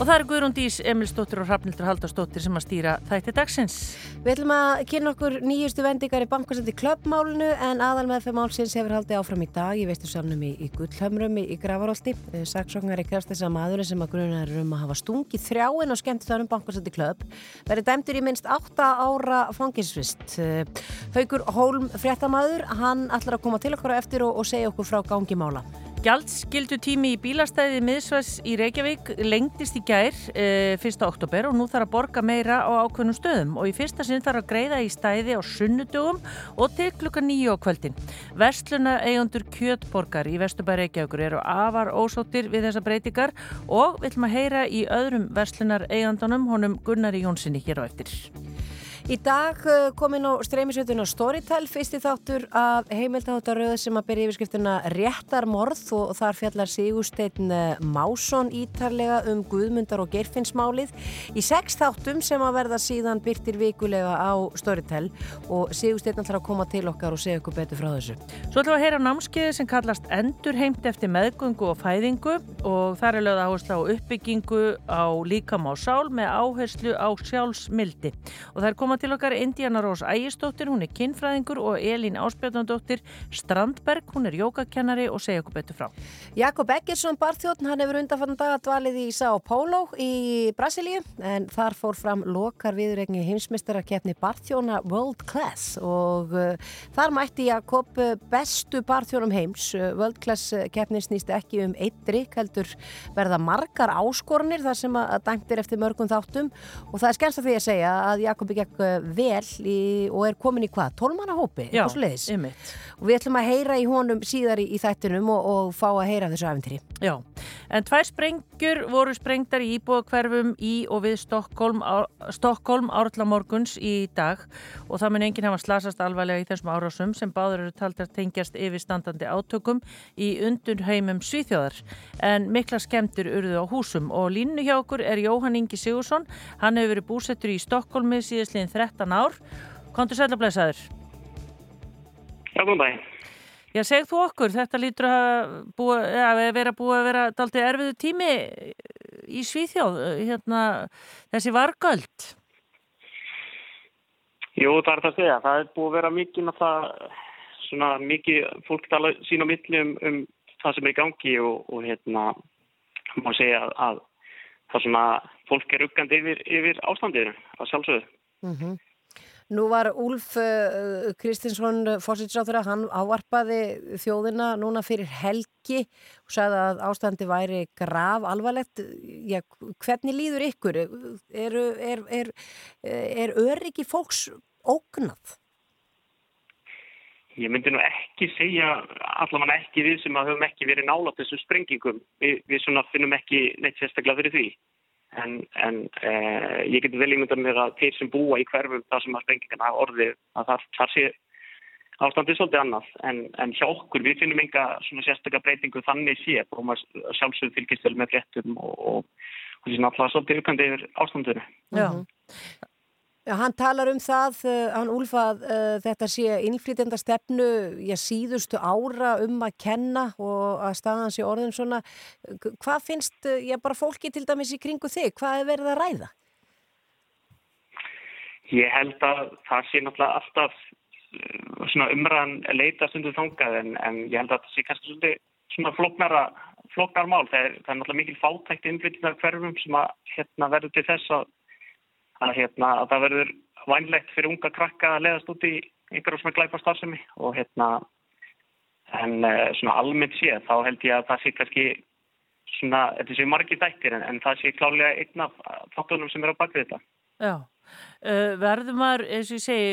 Og það er Guðrún Dís, Emilsdóttir og Hrafnildur Haldarsdóttir sem að stýra þætti dagsins. Við ætlum að kynna okkur nýjustu vendingar í bankasandi klöppmálunu en aðal með fyrir málsins hefur haldið áfram í dag. Ég veistu samnum í, í Gullhamrum í, í Gravarólti. Eh, Saksóknar í krafst þess að maðurinn sem að grunar um að hafa stungið þrjáinn og skemmt þar um bankasandi klöpp verið dæmtur í minst 8 ára fanginsvist. Eh, Haugur Hólm fréttamaður, hann ætlar að koma til okkur eftir og, og segja okkur frá gangi mála. Gjaldskildu tími í bílastæði miðsvæs í Reykjavík lengdist í gær e, 1. oktober og nú þarf að borga meira á ákveðnum stöðum og í fyrsta sinn þarf að greiða í stæði á sunnudögum og til klukka nýju á kvöldin. Vestluna eigundur Kjötborgar í Vesturbæri Reykjavíkur eru afar ósóttir við þessa breytingar og við ætlum að heyra í öðrum Vestlunar eigundunum honum Gunnari Jónssoni hér á eftir. Í dag uh, kom inn á streymisveituna Storytel fyrst í þáttur af heimildaháttaröðu sem að byrja yfirskriftina Réttarmorð og þar fjallar Sigursteinn uh, Másson ítarlega um Guðmundar og Geirfinnsmálið í sex þáttum sem að verða síðan byrtir vikulega á Storytel og Sigursteinn ætlar að koma til okkar og segja okkur betur frá þessu. Svo ætlum við að heyra námskeiði sem kallast Endurheimt eftir meðgöngu og fæðingu og þar er lögða áherslu á uppbyggingu á líkam á sál með áherslu á sjálfsmildi og komað til okkar Indiana Rós Ægistóttir, hún er kinnfræðingur og Elín Áspjörnandóttir Strandberg, hún er jógakennari og segja okkur betur frá. Jakob Eggersson barþjóðn, hann hefur undanfann dagadvalið í São Paulo í Brasilíu en þar fór fram lokar viðregni heimsmyndstarakefni barþjóna World Class og uh, þar mætti Jakob bestu barþjónum heims. World Class keppni snýst ekki um eitt drikk heldur verða margar áskornir þar sem að dæmtir eftir mörgum þáttum og það er skemst að því að segja að Jakob gekk vel í, og er komin í hvað? Tólmannahópi? Já, ymmit. Og við ætlum að heyra í honum síðar í, í þættinum og, og fá að heyra þessu afintri. Já, en tvær sprengjur voru sprengtar í íbúakverfum í og við Stokkólm, árlamorguns í dag og það mun enginn hafa slasast alvarlega í þessum árásum sem báður eru taldar tengjast yfirstandandi átökum í undurheimum Svíþjóðar. En mikla skemmtur urðu á húsum og línu hjá okkur er Jóhann Ingi Sigursson. Hann hefur verið búsettur í Stokkólmi síðastliðin 13 ár. Kontur sælablesaður? Já, góðan dag. Já, segð þú okkur, þetta lítur að, búa, ja, vera búið að vera daltið erfiðu tími í Svíþjóð, hérna, þessi vargöld? Jú, það er það að segja. Það er búið að vera mikið náttúrulega, svona mikið fólk tala sín á milli um, um það sem er í gangi og, og hérna, má segja að, að það svona, fólk er uggandi yfir, yfir ástandiðinu, að sjálfsögðu. Mm -hmm. Nú var Úlf uh, Kristinsson fósitsráþur að hann ávarpaði þjóðina núna fyrir helgi og sagði að ástandi væri grav alvarlegt. Já, hvernig líður ykkur? Er, er, er, er öryggi fólks ógnað? Ég myndi nú ekki segja, allavega ekki við sem að höfum ekki verið nálat þessu sprengingum. Vi, við svona finnum ekki neitt sérstaklega fyrir því. En, en eh, ég geti vel ímyndan með að þeir sem búa í hverfum þar sem að sprengingarna hafa orðið að þar, þar sé ástandið svolítið annað. En, en hjá okkur við finnum enga svona sérstaklega breytingu þannig sé og maður sjálfsögur fylgist vel með fréttum og, og, og því sem alltaf svolítið aukandi yfir ástandinu. Já. Já, hann talar um það, hann úlfað uh, þetta sé innflytjanda stefnu já, síðustu ára um að kenna og að staðan sé orðin svona. Hvað finnst já, bara fólki til dæmis í kringu þig? Hvað er verið að ræða? Ég held að það sé náttúrulega alltaf svona umræðan leita stundu þangað en, en ég held að það sé kannski svona, svona floknara, floknar mál. Það er, það er náttúrulega mikil fátækt innflytjanda hverfum sem að hérna, verður til þess að að, hérna, að það verður vænlegt fyrir unga krakka að leðast út í einhverjum sem er glæpa starfsemi og hérna en svona almennt séð þá held ég að það sé kannski svona, þetta sé margir dættir en, en það sé klálega einn af faktornum sem er á bakvið þetta. Já, uh, verður maður, eins og ég segi,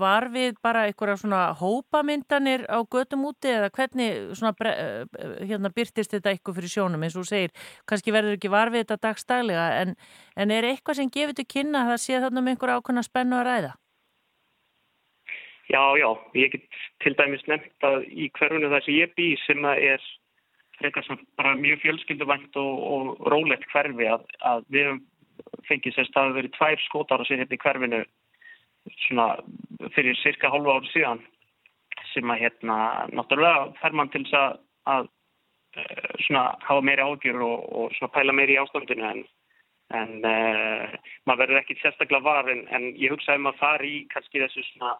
var við bara einhverja svona hópamyndanir á götum úti eða hvernig svona uh, hérna byrtist þetta eitthvað fyrir sjónum eins og segir, kannski verður ekki var við þetta dagstaglega en, en er eitthvað sem gefur til kynna að það sé þarna með einhverja ákveðna spennu að ræða? Já, já, ég get til dæmis nefnt að í hverjunu það sem ég bý sem að er frekar bara mjög fjölskylduvænt og, og rólegt hverfi að, að við hefum fengið sérst að það hefur verið tvær skótar að sér hérna í hverfinu svona fyrir cirka hálfa ári síðan sem að hérna náttúrulega fer mann til þess að að uh, svona hafa meiri ágjur og, og pæla meiri í ástandinu en, en uh, maður verður ekki sérstaklega var en, en ég hugsaði maður fari í kannski þessu svona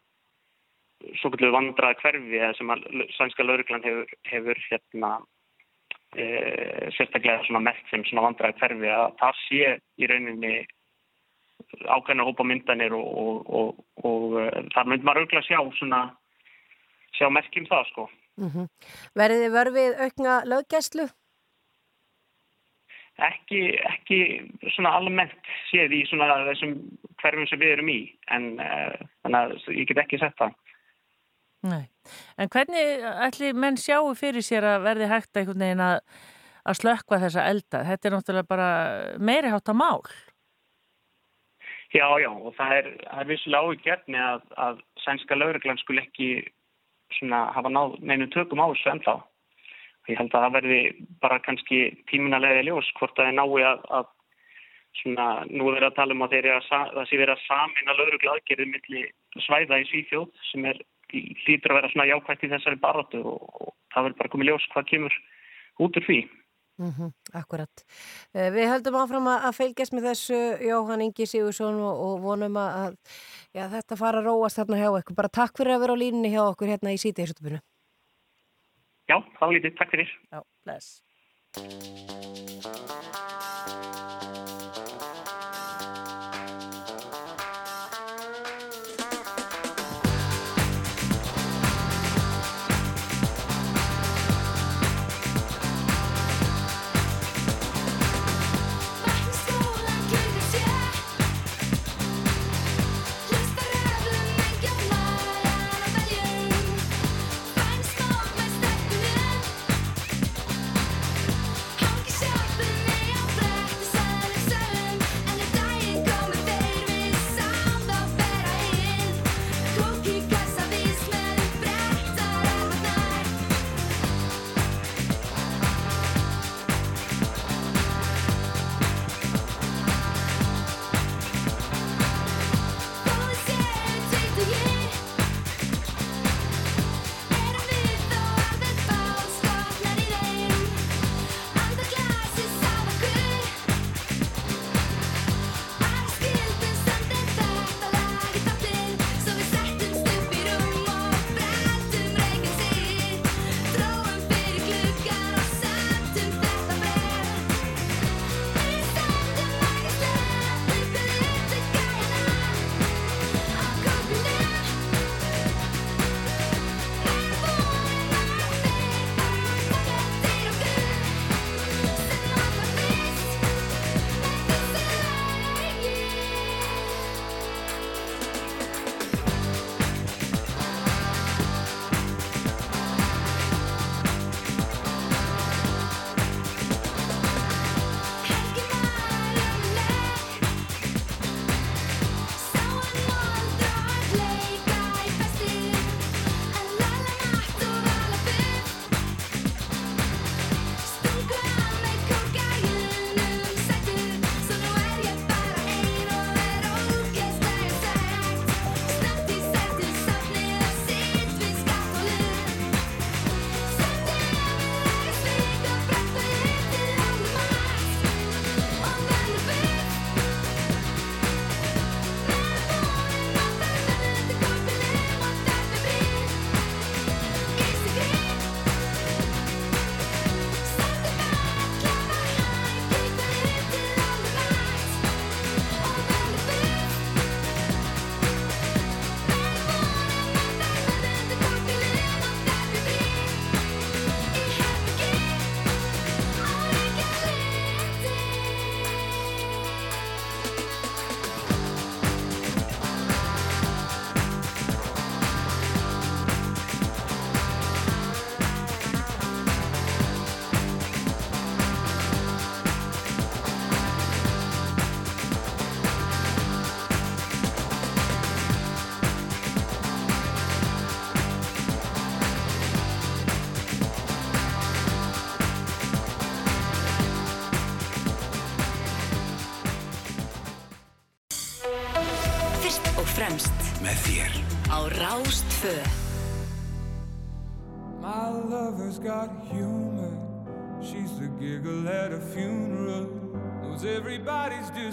svo vandrað hverfi sem að sænska lauruglan hefur, hefur hérna e, sérstaklega svona mest sem svona vandrað hverfi að það sé í rauninni ákveðna hópa myndanir og, og, og, og þar myndir maður auðvitað sjá svona sjá merkjum það sko. Mm -hmm. Verðið þið vörfið aukna löggæslu? Ekki, ekki svona almennt séð í svona þessum hverfum sem við erum í en uh, þannig að ég get ekki sett það. Nei, en hvernig ætli menn sjáu fyrir sér að verði hægt einhvern veginn að, að slökka þessa elda? Þetta er náttúrulega bara meiri hátt að mál. Já, já, og það er, er vissulega áhugjörni að, að sænska lauruglan skul ekki svona hafa náð neinu tökum á þessu ennþá. Ég held að það verði bara kannski tíminalega ljós hvort að það er nái að, að svona, nú er að tala um að, að það sé verið að samina laurugla aðgerðið millir svæða í Svíþjóð sem er lítur að vera svona jákvægt í þessari baróttu og, og það verður bara komið ljós hvað kemur út úr því. Mm -hmm, akkurat. Eh, við höldum áfram að fylgjast með þessu Jóhann Ingi Sigursson og, og vonum að já, þetta fara að róast þarna hjá okkur. Bara takk fyrir að vera á línni hjá okkur hérna í sítiðsutubunu. Já, þá lítið. Takk fyrir. Já, bless.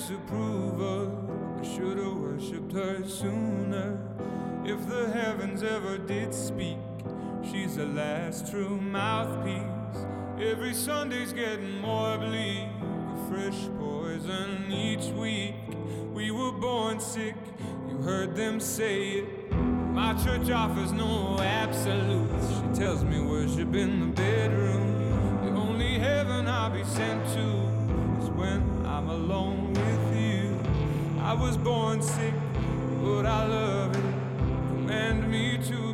Disapproval. I should have worshipped her sooner. If the heavens ever did speak, she's the last true mouthpiece. Every Sunday's getting more bleak. A fresh poison each week. We were born sick, you heard them say it. My church offers no absolutes. She tells me worship in the bedroom. The only heaven I'll be sent to is when I'm alone. I was born sick, but I love it. Command me to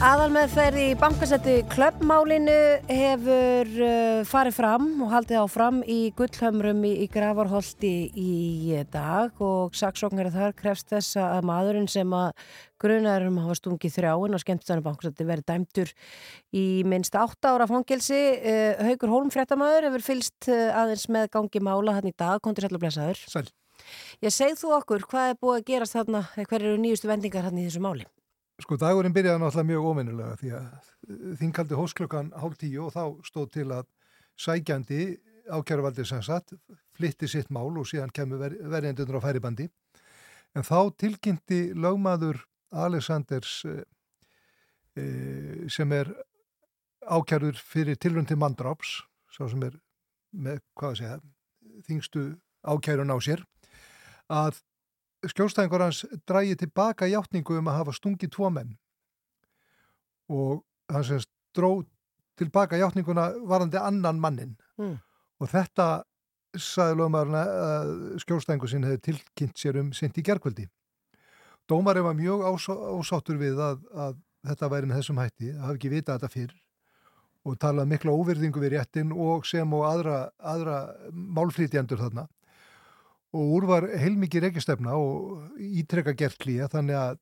Aðalmeðferð í bankasetti klöppmálinu hefur uh, farið fram og haldið áfram í gullhömrum í, Gravarholti í dag og saksóknari þar krefst þess að maðurinn sem að grunarum hafa stungið þrjáin og skemmtstæðan bankasetti verið dæmtur í minnst 8 ára fangelsi. Uh, Haugur Hólm fréttamaður hefur fylst uh, aðeins með gangi mála hann í dag, kontur sætla blessaður. Sæl. Ég segð þú okkur, hvað er búið að gerast þarna, hver eru nýjustu vendingar hann í þessu máli? Sko dagurinn byrjaði náttúrulega mjög óminnulega því að þingaldi hósklökan hálf tíu og þá stóð til að sækjandi ákjæruvaldi sem satt flytti sitt mál og síðan kemur ver verjendunur á færibandi. En þá tilkynnti lögmaður Alexanders eh, eh, sem er ákjærur fyrir tilröndi mandráps, svo sem er með, hvað að segja, þingstu ákjærun á sér, að skjólstæðingur hans drægi tilbaka játningu um að hafa stungið tvo menn og hann sem dró tilbaka játninguna varandi annan mannin Mm. og þetta sagði lögmaðurinn að skjólstæðingu sinn hefði tilkynnt sér um sint í gerkvöldi. Dómarinn var mjög ásá, ásáttur við að, að þetta væri með þessum hætti, að hafa ekki vitað þetta fyrr og talað mikla óverðingu við réttin og sem og aðra, aðra málflýtjandur þarna og úr var heilmikið reykjastefna og ítrekka gert klíja þannig að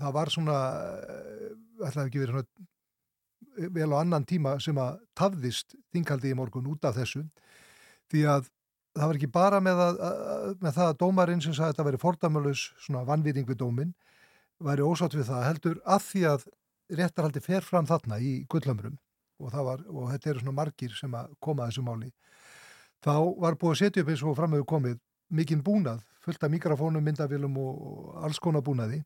það var svona eh, ætlaði ekki verið svona vel á annan tíma sem að tafðist þingaldi í morgun út af þessu. Því að það var ekki bara með, að, með það að dómarinn sem sagði að þetta væri fordamölus svona vannvýring við dóminn væri ósátt við það heldur að því að réttarhaldi fer fram þarna í gullhamrum og, var, og þetta eru svona margir sem að koma að þessu máli. Þá var búið að setja upp eins og framöfu komið mikinn búnað, fullt af mikrofónum, myndavélum og, alls konar búnaði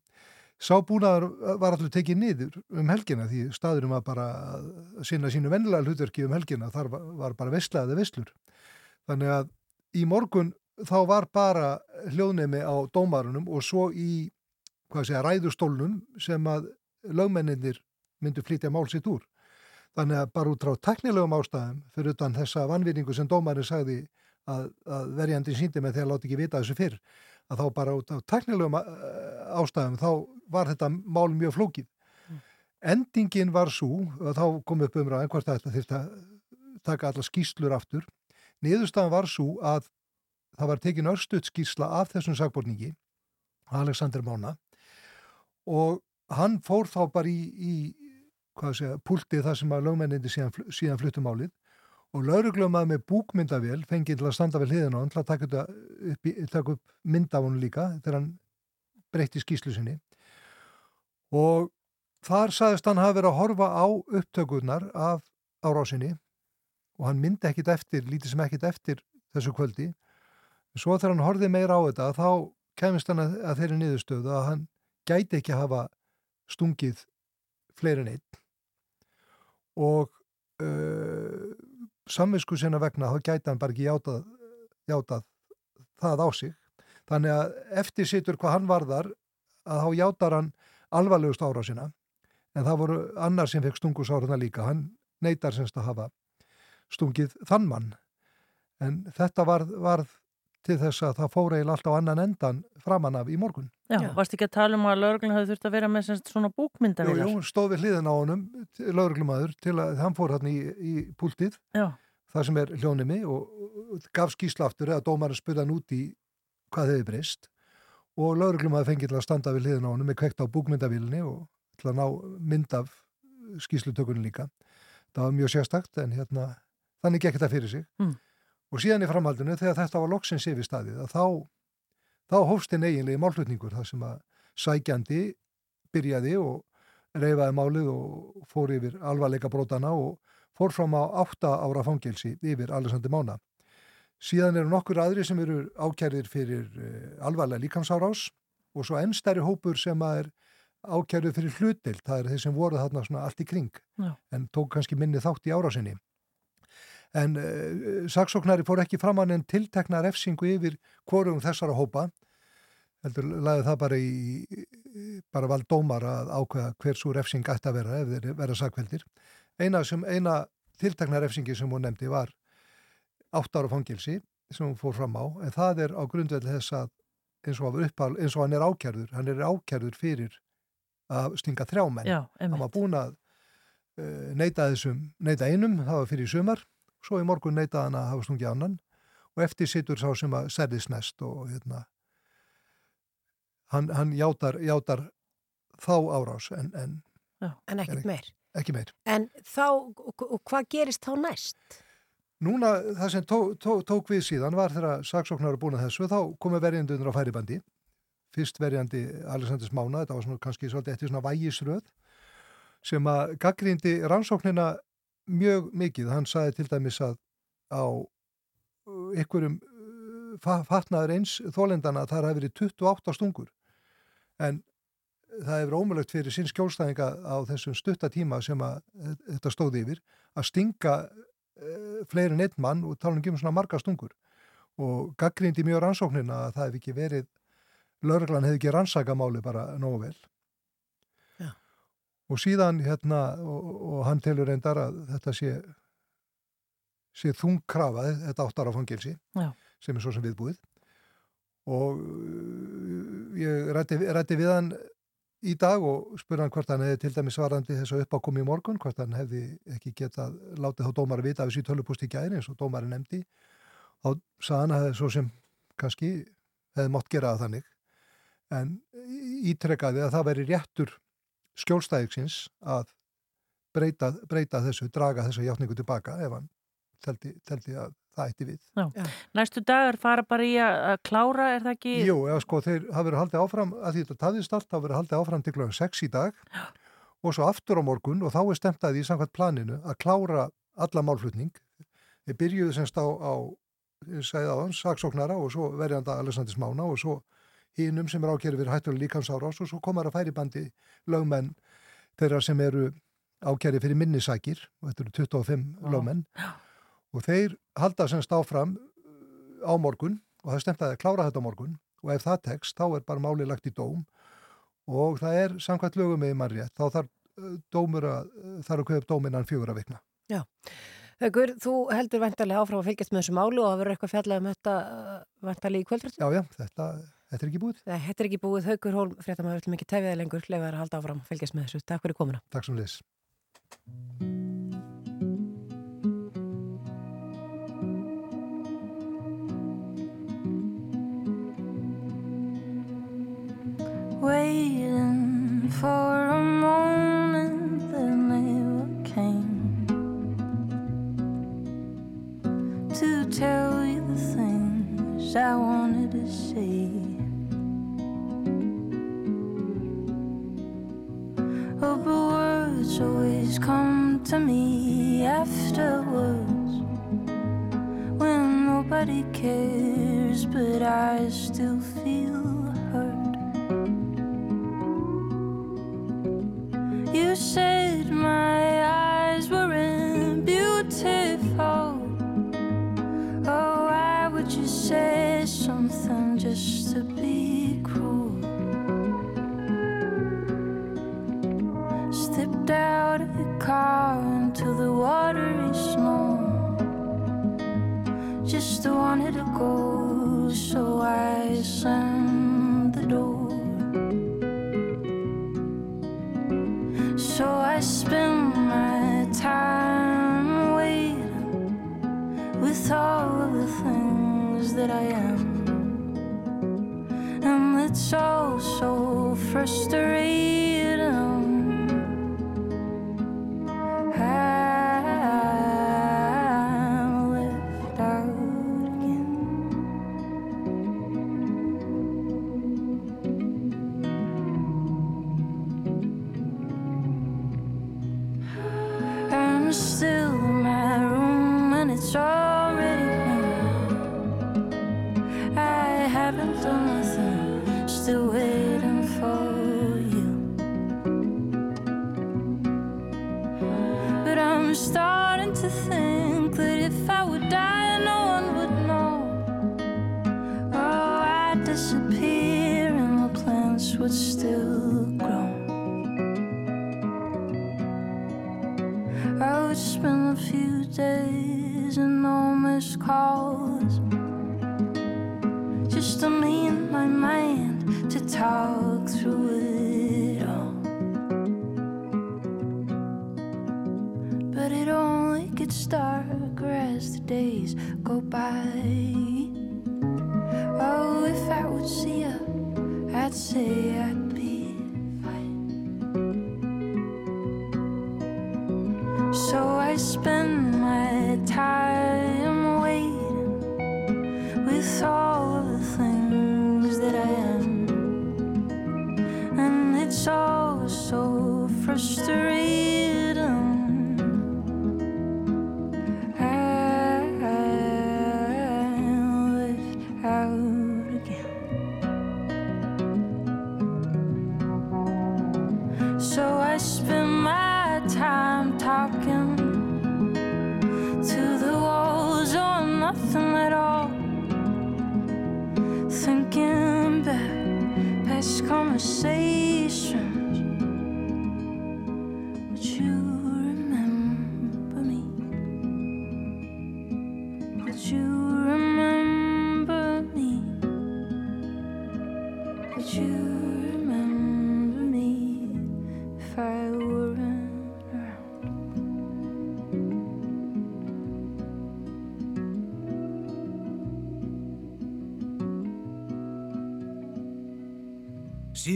sá búnaður var allur tekið niður um helgina því staðurum var bara að sinna sínu vennilega hlutverki um helgina þar var, bara veslaði veslur þannig að í morgun þá var bara hljóðnemi á dómarunum og svo í segja, ræðustólnum sem að lögmenninir myndu flytja mál sitt úr. Þannig að bara út frá teknilegum ástæðum fyrir utan þessa vanvinningu sem dómarinn sagði að, að verjandin síndi með því að láta ekki vita þessu fyrr, að þá bara út af teknilegum eh, ástæðum þá var þetta mál mjög flókið. Endingin var svo, og þá kom upp umræðan hvort þetta þurfti að taka alla skýslur aftur. Niðurstaðan var svo að það var tekin örstuðt skýsla af þessum sagborningi, Alexander Mána, og hann fór þá bara í, í hvað segja, púltið þar sem að lögmenninni síðan, síðan fluttumálið og lauruglumað með búkmyndavél fengið til að standa við hliðina á hann til að taka, upp, upp mynd af hann líka þegar hann breytti skýslu sinni. Og þar sagðist hann hafa verið að horfa á upptökurnar af árásinni og hann myndi ekkit eftir, lítið sem ekkit eftir þessu kvöldi. Svo þegar hann horfið meira á þetta þá kemist hann að, að þeirri niðurstöðu að hann gæti ekki hafa stungið fleiri en einn. Og uh, samvisku sinna vegna þá gæti hann bara ekki játað, játað það á sig. Þannig að eftir situr hvað hann varðar að þá játar hann alvarlegust ára sína. En það voru annar sem fekk stungusáruna líka. Hann neytar semst að hafa stungið þann mann. En þetta varð, varð til þess að það fór eiginlega alltaf annan endan framan af í morgun. Já, Já. varst ekki að tala um að lögreglun hafði þurft að vera með semst svona Jú, búkmyndavilar? jú, stóð við hliðin á honum, lauruglumæður, til að hann fór hann í, í púltið, Já, það sem er hljónimi og, og gaf skýsla aftur eða dómarinn spurði hann út í hvað hefði breyst og lauruglumæður fengið til að standa við hliðin á honum með kveikt á búkmyndavílinni og til að ná mynd af skýslutökunni líka. Það var mjög sérstakt en hérna, þannig gekk þetta fyrir sig. Mm. Og síðan í framhaldinu þegar þetta var loksins yfir staðið að þá, þá hófst einn eiginlegi málflutningur þar sem að sækjandi byrjaði og reyfaði málið og fór yfir alvarleika brótana og fór fram á átta ára fangelsi yfir Alessandi Mána. Síðan eru nokkur aðri sem eru ákærðir fyrir uh, alvarlega líkamsárás og svo enn stærri hópur sem að er ákærðir fyrir hlutild, það er þeir sem voru þarna svona allt í kring Já. en tók kannski minni þátt í árásinni. En uh, saksóknari fór ekki framann en tiltekna refsingu yfir hvorum þessara hópa heldur laði það bara í bara vald dómar að ákveða hver svo refsing ætti að vera ef þeir vera sakveldir. Eina, eina tiltekna refsingi sem hún nefndi var átt ára fangilsi sem hún fór fram á en það er á grundveldi þess að eins og, uppal, eins og hann er ákjærður hann er ákjærður fyrir að stinga þrjá menn. já, Hann var búin að uh, neyta þessum, neyta einum, það var fyrir sumar, svo í morgun neytaði hann að hafa stungið annan og eftir situr sá sem að serðist næst og hérna, hann, hann játar, játar þá árás en, en en ekkert meir. ekki meir. En þá, og, hvað gerist þá næst? Núna það sem tó, tó, tók við síðan var þegar saksóknar er búin að þessu, þá komu verjandunir á færibandi, fyrst verjandi Alessandrs Mána, þetta var svona kannski svolítið eftir svona vægisröð, sem að gaggrindi rannsóknina mjög mikið, hann sagði til dæmis að á uh, ykkurum uh, fa- fatnaður eins þólendana að það hafi verið 28 stungur. En það hefur ómulögt fyrir sinn skjólstæðinga á þessum stutta tíma sem að eh, þetta stóði yfir að stinga uh, fleiri en einn mann og tala um svona marga stungur. Og gaggrindi mjög rannsóknina að það hef ekki verið lögreglan hefði ekki rannsaka máli bara nógu vel. Og síðan hérna og, og hann telur reyndar að þetta sé sé þungkrafa þetta áttar á fangilsi Já. sem er svo sem viðbúið. Og uh, ég rætti, rætti við hann í dag og spurði hann hvort hann hefði til dæmis svarandi þess að uppákomi í morgun, hvort hann hefði ekki getað látið þá dómar að vita af þessi tölupúst í gæri eins og dómarinn nefndi. Þá sagði hann að það er svo sem kannski hefði mátt gera það þannig. En ítrekkaði að það veri réttur skjólstæðiksins að breyta, breyta þessu, draga þessu hjáttningu tilbaka ef hann teldi, teldi að það ætti við. Næstu dagar fara bara í að klára, er það ekki? Jú, eða sko, þeir hafa verið haldið áfram, að því þetta taðist allt, hafa verið haldið áfram til klokkan 6 í dag og svo aftur á morgun og þá er stemt að því samkvæmt planinu að klára alla málflutning. Þeir byrjuðu semst á, á ég sagði á hann, saksóknara og svo verjanda Alessandis Mána og svo hinnum sem er ákjæri fyrir hættulega líkamsárás og svo komar að færi bandi lögmenn þeirra sem eru ákjæri fyrir minnisækir og þetta eru 25 Já. lögmenn og þeir halda semst áfram uh, á morgun og það er stemt að klára þetta á morgun og ef það tekst þá er bara málið lagt í dóm og það er samkvæmt lögum með mannrétt þá þarf uh, dómur að uh, þarf að kaupa dóminnan fjögur að vikna. Haukur, þú heldur vantarlega áfram að fylgjast með þessu málu og það verður eitthvað fjallað um þetta vantarlega í kvöldrættu? Já, já, þetta, þetta er ekki búið. Nei, þetta er ekki búið. Haukur Hólm, fréttamaður, ætlum ekki tefið lengur, lefaður að halda áfram að fylgjast með þessu. Takk fyrir komuna. Takk sem leys. waiting for a moment that never came to tell you the things I wanted to say. Oh, but words always come to me afterwards. When nobody cares, but I still feel Just wanted to go, so I slammed the door. So I spend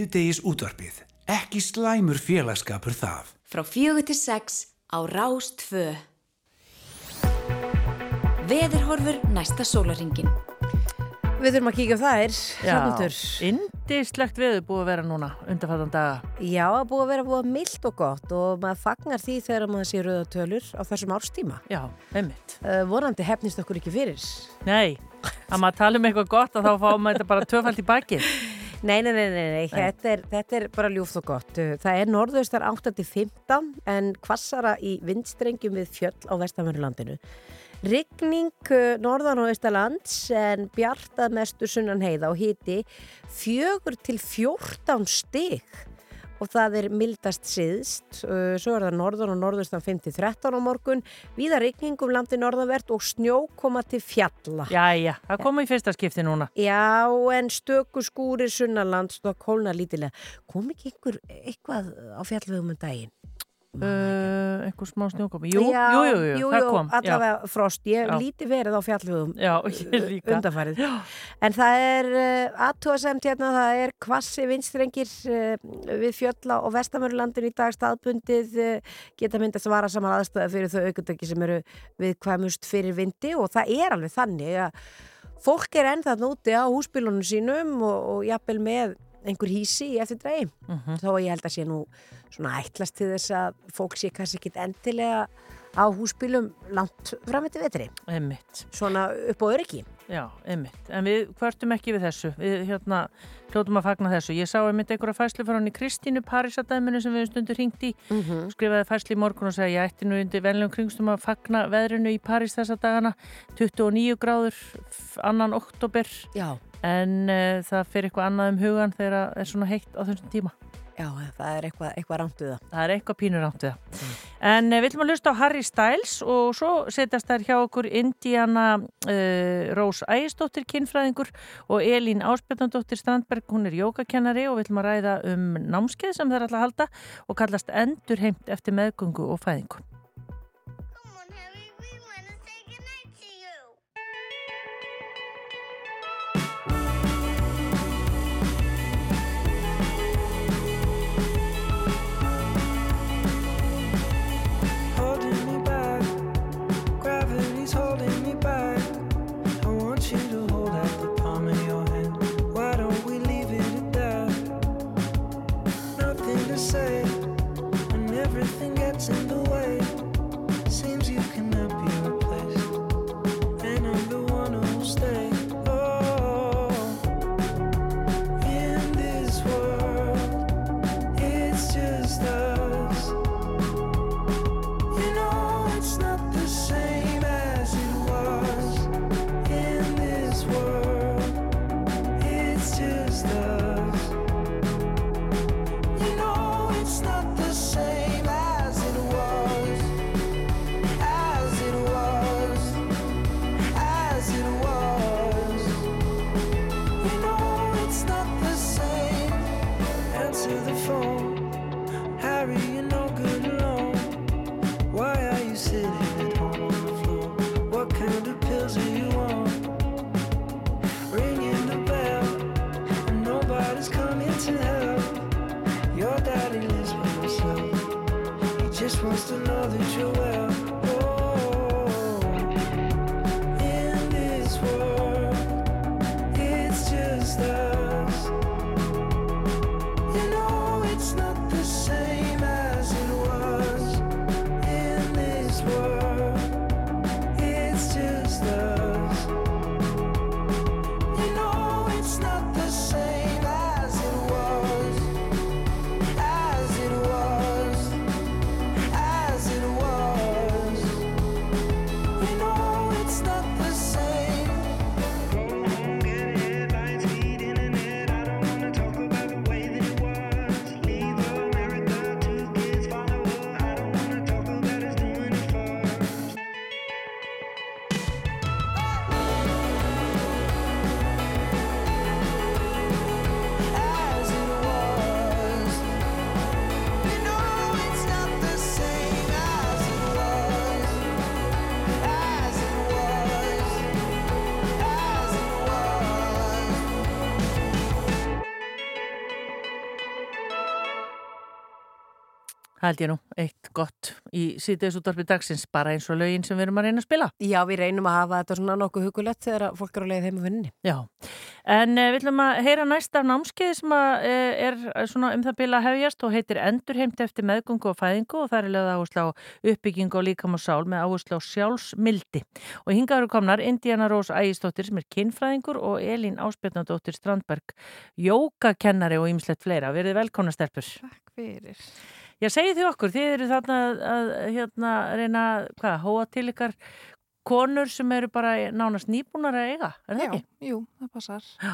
Síðdegis útvarpið. Ekki slæmur félagskapur það. Frá fjögur til sex á Rás 2. Veðurhorfur næsta sólaringin. Við þurfum að kíkja á þær, Hrafnhildur. indislegt veður búið að vera núna undanfattan daga. Já, búið að vera búið mild og gott og maður fagnar því þegar maður sé rauða tölur á þessum árstíma. Já, einmitt. Uh, vonandi hefnist okkur ekki fyrir. Nei, að maður tala um eitthvað gott og þá fáum maður þetta bara tvöfald í bakið. Nei, nei, nei, nei. Þetta, er, þetta er bara ljúft og gott. Uh, Það er norðaustar 8-15 en kvassara í vindstrengjum við fjöll á vestanverðurlandinu. Rigning uh, norðan og austalands en bjartað mestu sunnan heiða og hiti fjögur til 14 stig og það er mildast siðst. Uh, Svo er það norðan og norðaustan 5-13 á morgun. Víða rigning um landi norðanvert og snjó koma til fjalla. Jæja, það kom í fyrsta skipti núna. Já, en stöku skúrir sunnalands og kólna lítilega. Kom ekki einhver eitthvað á fjallvegum um daginn? Uh, einhver smá snjókomi. Jú, Já, jú, jú, jú, það kom. allavega frost. Ég Já. hef lítið verið á fjallvegum Já, ég líka. undarfærið. En það er uh, aðtóðasemt hérna, það er kvassi vinstrengir uh, við fjölla og vestamörulandin í dag staðbundið geta myndast vara saman aðstöða fyrir þau aukundaki sem eru viðkvæmust fyrir vindi og það er alveg þannig að fólk er ennþað núti á húsbílunum sínum og, og jafnvel með einhver hísi í eftir dregi Mhm. þó að ég held að sé nú svona ætlast til þess að fólk sé kannski ekki endilega á húsbílum langt fram eftir vetri Einmitt. svona upp á öryggi Já, einmitt. En við hvertum ekki við þessu. Við hérna hljótum að fagna þessu. Ég sá einmitt einhverja fæslu frá hann í Kristínu Parísadæminu sem við stundur hringt í. mm Skrifaði fæslu í morgun og segja ég ætti nú undir venlegum kringstum að fagna veðrinu í París þessa dagana. 29 gráður annan oktober Já, en uh, það fyrir eitthvað annað um hugan þegar það er svona heitt á þessum tíma. já, það er eitthvað, eitthvað rámt við það Það er eitthvað pínur átt við það. En uh, við ætlum að hlusta á Harry Styles og svo setjast þær hjá okkur Indiana uh, Rós Ægisdóttir kynfræðingur og Elín Áspjöldandóttir Strandberg, hún er jógakennari og við ætlum að ræða um námskeið sem þær að halda og kallast endurheimt eftir meðgöngu og fæðingu. Held ég nú, eitt gott í síðdeis útvarpi dagsins, bara eins og lögin sem við erum að reyna að spila. Já, við reynum að hafa þetta svona nokkuð hugulegt þegar fólk eru að leiða heim að vinninni. Já, en uh, við ætlum að heyra næst af námskeið sem að, uh, er svona um það bila hefjast og heitir Endurheimt eftir meðgöngu og fæðingu og það er lögð áherslu á uppbyggingu og líkam og sál með áherslu á sjálfsmildi. Og hingaður komnar Indiana Rós Ægistóttir sem er kinnfræðingur og Elín Áspjarnadóttir Strandberg, jógakennari og ýmislegt fleira. Verið velkomna stelpur. Takk fyrir. Já, segið þið okkur, þið eru þarna að, að hérna, reyna, hvað, hóa til ykkar konur sem eru bara nánast nýbúnar að eiga, er það Já, ekki? jú, það passar. Já.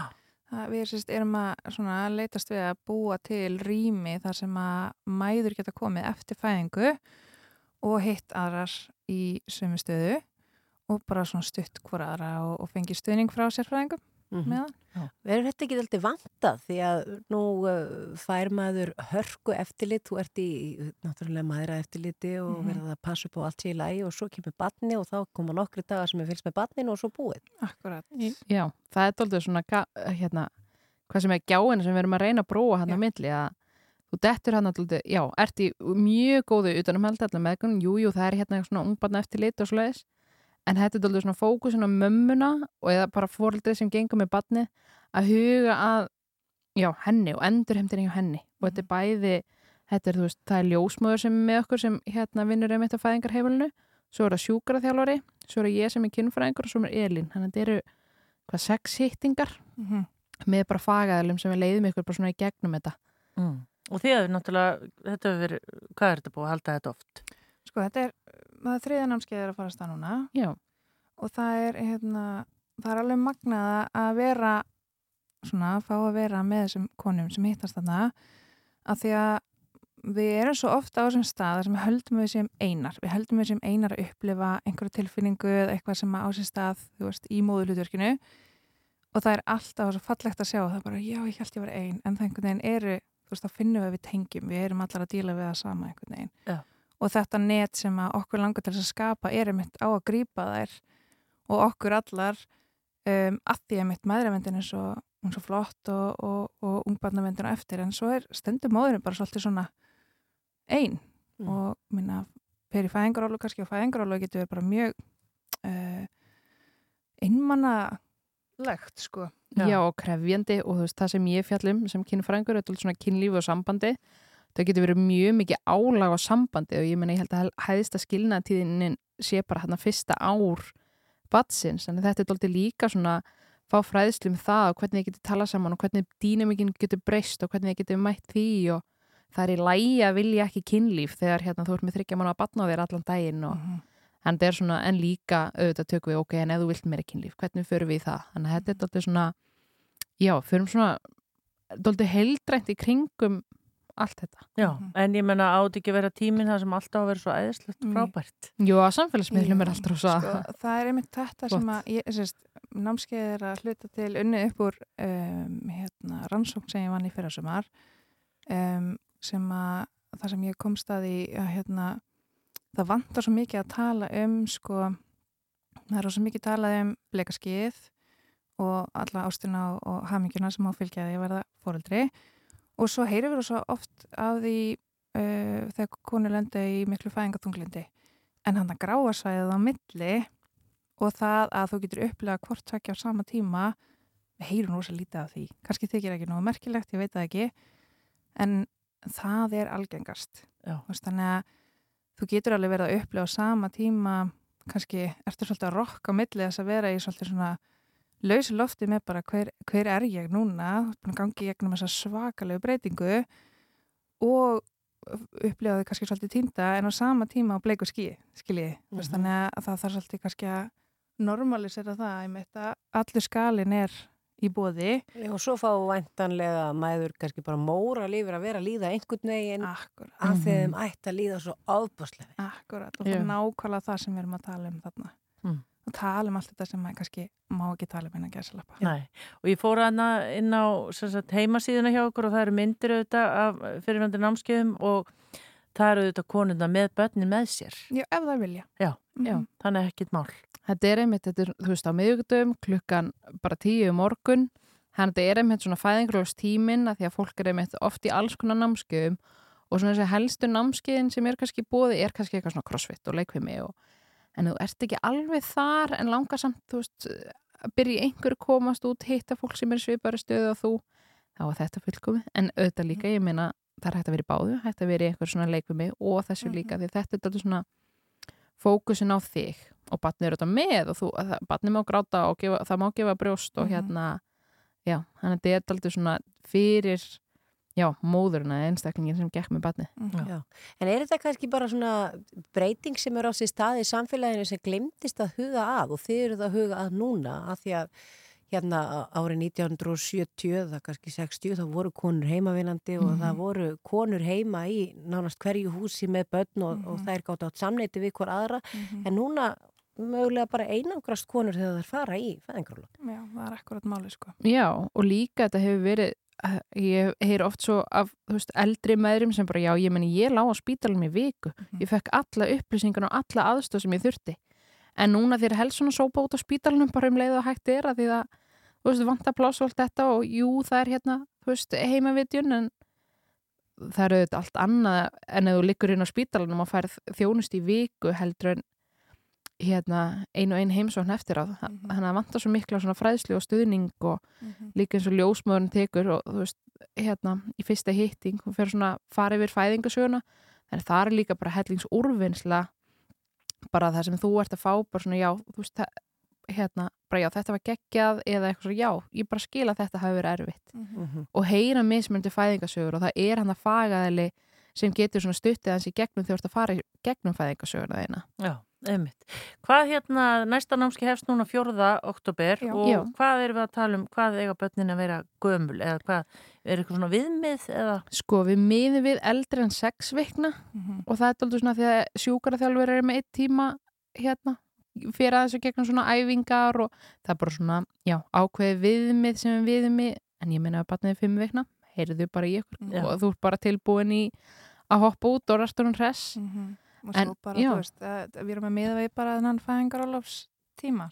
Það, við sérst, erum að svona, leitast við að búa til rými þar sem að mæður geta komið eftir fæðingu og hitt aðrar í sömu stöðu og bara svona stutt hvora aðra og, og fengi stuðning frá sérfræðingum Mhm. meðan. Verður þetta ekki alltaf vantað því að nú uh, fær maður hörku eftirlit, þú ert í náttúrulega maðura eftirliti og Mhm. verður að passa upp á allt í lagi og svo kemur batni og þá koma nokkri dagar sem er fylgst með batninu og svo búið. Akkurat. Já, það er doldið svona ga- hérna, hvað sem er gjáin sem við erum að reyna að bróa hann á milli að þú dettur hann alltaf, já, ert í mjög góðu utanumhald allar meðgunum, jú, jú, það er hérna svona ungbarna eftir lit og svoleiðis en þetta er doldið svona fókusin á mömmuna og eða bara fóreldrið sem gengur með barni að huga að já, henni og endurhemtin hjá henni og þetta er bæði, þetta er, þú veist, það er ljósmöður sem er með okkur sem hérna vinnur einmitt á fæðingarheifilinu, svo er það sjúkaraþjálfari, svo er ég sem er kynfræðingur og svo er Elín, þannig að þetta eru hvað sex hittingar Mhm. með bara fagaðalum sem við leiðum ykkur bara svona í gegnum þetta. Mm. Og þið hefur náttúrulega, þetta hefur verið, hvað er þetta búið að halda þetta oft? Sko, þetta er, það er þriða námskeið er að fara að stað núna. Já. og það er, hérna, það er alveg magnað að vera svona, að fá að vera með þessum konum sem hittast þarna. Að því að við erum svo ofta á þessum stað þar sem við höldum við sem einar. Við höldum við sem einar að upplifa einhverju tilfinningu eða eitthvað sem á sér stað þú veist, í móðulutverkinu og það er alltaf svo fallegt að sjá það er bara, já, ég held ég var ein. En það einhvern veginn eru, þú veist, þá finnum við að við tengjum. Við erum allar að díla við það sama einhvern veginn. Já. Og þetta net sem að okkur langar til að skapa er einmitt á að grípa þær og okkur allar um, að því að mitt maðuravendin er svo, er svo flott og, og, og ungbarnavendin á eftir en svo er stendur móðurinn bara svolítið svona ein Mm. og minna fyrir fæðingarólu kannski og fæðingarólu getur verið bara mjög uh, einmannalegt sko Já. og krefjandi og þú veist, það sem ég fjallum sem kynfræðingur, þetta er svona kynlífi og sambandi það getur verið mjög mikið álag á sambandi og ég meina ég held að hæðista skilnaðtíðinin sé bara hérna fyrsta ár batsins, en þetta er doldið líka svona fá fræðslu um það og hvernig þið getur talað saman og hvernig dýnamikinn getur breyst og hvernig þið getur mætt því og það er í lægi að vilja ekki kynlíf þegar hérna þú ert með þryggja mánu að batna á þér allan daginn og Mhm. en það er svona, en líka auðvitað tökum við, ok, en ef þú vilt meira kynlíf hvernig förum við í það, þannig að þetta er doldið svona já, förum svona doldið heildrænt í kringum allt þetta. Já, Mhm. en ég menna átt ekki að vera tíminn það sem alltaf að vera svo æðislegt Mm. frábært. Jú, að samfélagsmiðlum er alltaf rosa sko, það er einmitt þetta sem Flott. að ég, sérst, námskeið er að hluta til unni upp úr um, hérna, rannsókn sem ég vann í fyrra sumar um, sem að það sem ég komst að í að hérna, það vantar svo mikið að tala um sko, það er svo mikið talað um bleikaskið og alla ástina og, og hamingjuna sem áfylgja því að verða fóreldri og svo heyrir við svo oft af því uh, þegar konu lendi í miklu fæðingatunglindi en hann að gráa svæðið á milli og það að þú getur upplegað hvort tvekja á sama tíma við heyrum rosa lítið af því. Kannski þykir ekki nógu merkilegt, ég veit það ekki en það er algengast. Veist, þannig að þú getur alveg verið að upplega á sama tíma kannski ertu svolítið að rokka á milli þess að vera í svolítið svona lausi lofti með bara hver, hver er ég núna gangi gegnum þessa svakalegu breytingu og upplegaði kannski svolítið týnda en á sama tíma á bleiku skí skiljiði, mm Mhm. þannig að það þarf svolítið kannski að normalisera það einmitt að allur skalin er í bóði og svo fá væntanlega mæður kannski bara móra lífur að vera að líða einhvern veginn Akkurat. af því Mhm. þeim ætti að líða svo ábúslega. Akkurat, og það er nákvæmlega það sem við erum að tala um þarna Mm. Og tala um allt þetta sem maður kannski má ekki tala um innan gæsalappa Nei, og ég fór hana inn á sagt, heimasíðuna hjá okkur og það eru myndir auðvitað af fyrirvændi námskeiðum og það eru auðvitað konunda með börnin með sér. Já, ef það vilja Já, Mhm. já, þannig ekkit mál. Þetta er einmitt, þetta er, þú veist, á miðugdöfum klukkan bara tíu um morgun þannig að þetta er einmitt svona fæðingrós tímin að því að fólk er einmitt oft í alls konar námskeiðum og svona þessi helstu námskeiðin sem er kannski bóði er kannski eitthvað svona crossfit og leikvimi og, en þú ert ekki alveg þar en langar samt, þú veist að byrja í einhverju komast út, hitta fólk sem er svipari stöðu og þú, þá er þetta fullkomið. En auðvitað líka, ég meina það er hægt að vera í báðu, hægt að vera í einhver svona leikvimi og þessu líka, því þetta er þetta svona fókusin á þig og batnið er auðvitað með og þú, batnið má gráta og gefa, það má gefa brjóst og Mhm. hérna já, þannig að þetta er alltaf svona fyrir já, móðurina einstaklingin sem gekk með batnið Já. En er þetta kannski bara svona breyting sem er á sér staði í samfélaginu sem glimtist að huga að og þið eruð að huga að núna að því að hérna árið 1970 það kannski 60 þá voru konur heimavinandi og Mhm. það voru konur heima í nánast hverju húsi með börn og, og Mhm. þær gátt átt samneiti við hver aðra en núna mögulega bara einangrast konur þegar þær fara í fæðingaróla. Já, það er akkurat máli sko. Já, og líka þetta hefur verið eh, ég heyr oft svo af veist, eldri meðrum sem bara, já, ég meni ég lá á spítalum í viku, ég fekk alla upplýsingar og alla aðstöð sem ég þurfti en núna þegar helst svona sópa út á spítalunum bara um leið og hægt er að því að þú veist, vanta pláss og allt þetta og jú, það er hérna, þú veist, heimavitjun en það eru auðvitað allt annað en ef þú liggur inn á spítalunum og færð þjónust í viku heldur en hérna einu og einu heimsókn eftir á þannig að það vantar svo mikla svona fræðslu og stuðning og Mhm. líka eins og ljósmöðurinn tekur og þú veist, hérna í fyrsta hitting, hún fer svona fara yfir fæðingasöguna, en það er líka bara hellingsúrvinnsla bara það sem þú ert að fá, bara svona já þú veist, það, hérna, bara já þetta var geggjað eða eitthvað svo, já, ég bara skil að þetta hafi verið erfitt. Mhm. og heyra mismöndi fæðingasögur og það er hann að fagaðili sem getur svona stuttið hans í gegnum þegar þú ert að fara í gegnum fæðingasöguna þeina Já, einmitt. Hvað hérna, næsta námski hefst núna 4. oktober Já. og Já. hvað erum við að tala um, hvað eiga börnin að vera gömul eða hvað, er eitthvað svona viðmið eða? Sko, við miðum við eldri en sex vikna Mhm. og það er aldrei svona því að sjúkaraþjálfur er með eitt tíma hérna fyrir að þessu gegnum svona æfingar og það er bara svona, já, ákveði viðmið sem við viðmið, en ég meina að batnaði fimm vikna, heyrðu bara í ykkur Já. og þú ert bara tilbúin í að hoppa út og restur hún hress Mhm. Og En, bara, veist, að, að við erum að miða við bara þennan fæðingarólofs tíma,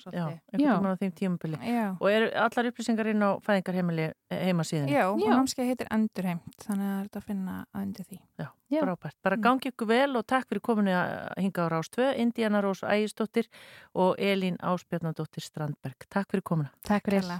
Já. Og eru allar upplýsingar inn á fæðingarheimili heimasíðinu? Já, og námskeið heitir Endurheimt, þannig að það er þetta að finna að undir því. Já, Já. frábært. Bara gangi ykkur vel og takk fyrir kominu að hinga á Rás 2, Indiana Rós Ægisdóttir og Elín Áspjarnadóttir Strandberg. Takk fyrir kominu. Takk fyrir.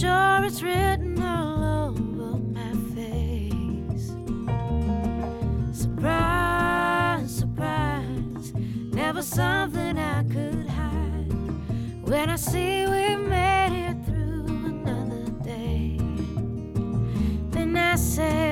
Sure it's written all over my face. Surprise, surprise, never something I could hide. When I see we made it through another day, then I say,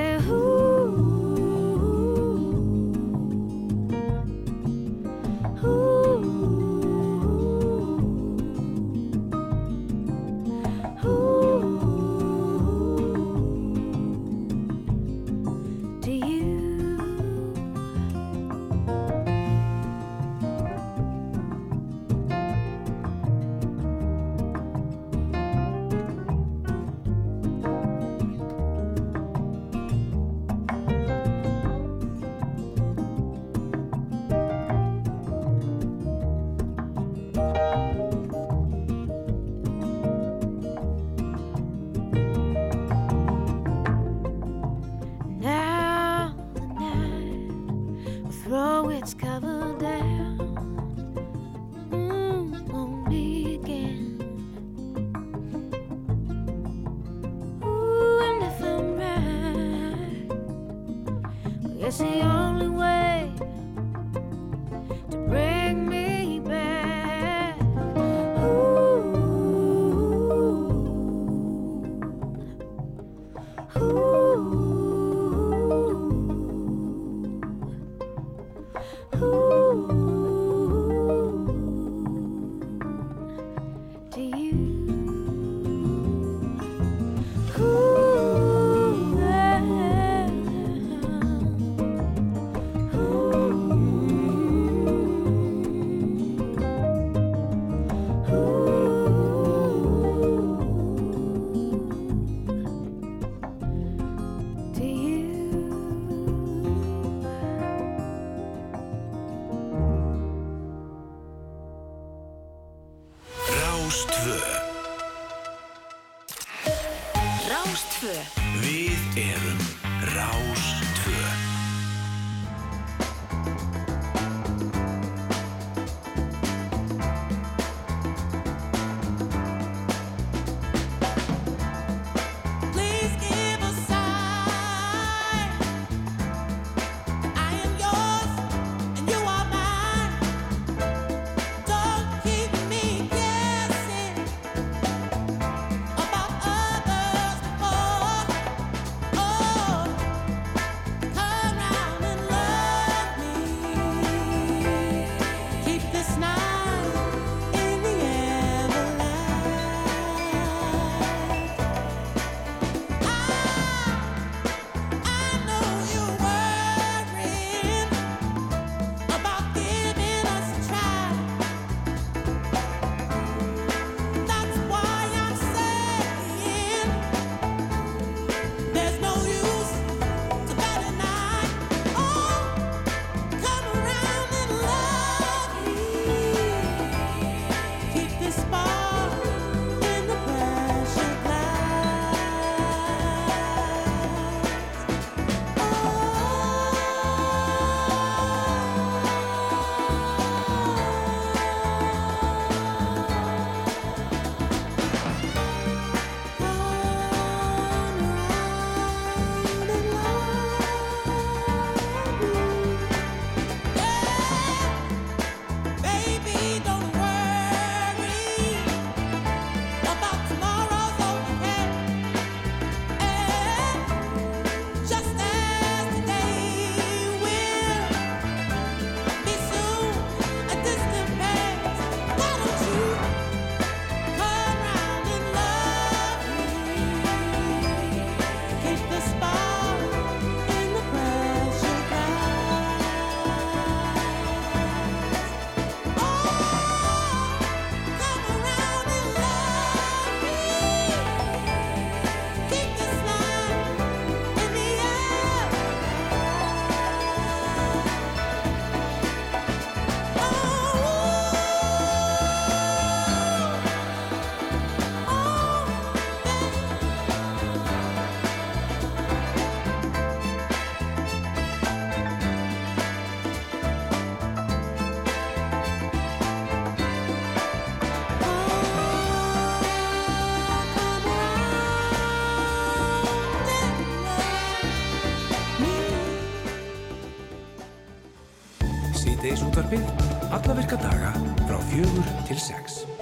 fjögur til sex.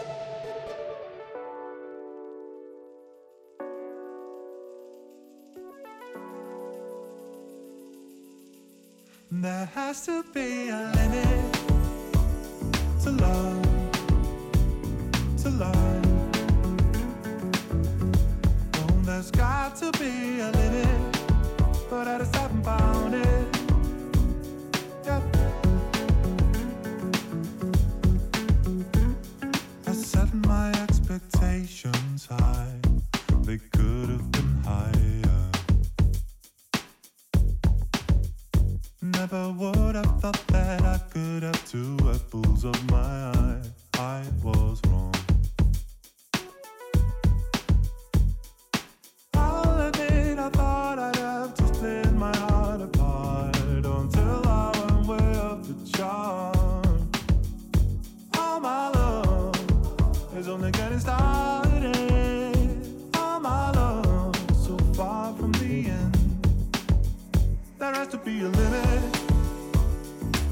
has to be a limit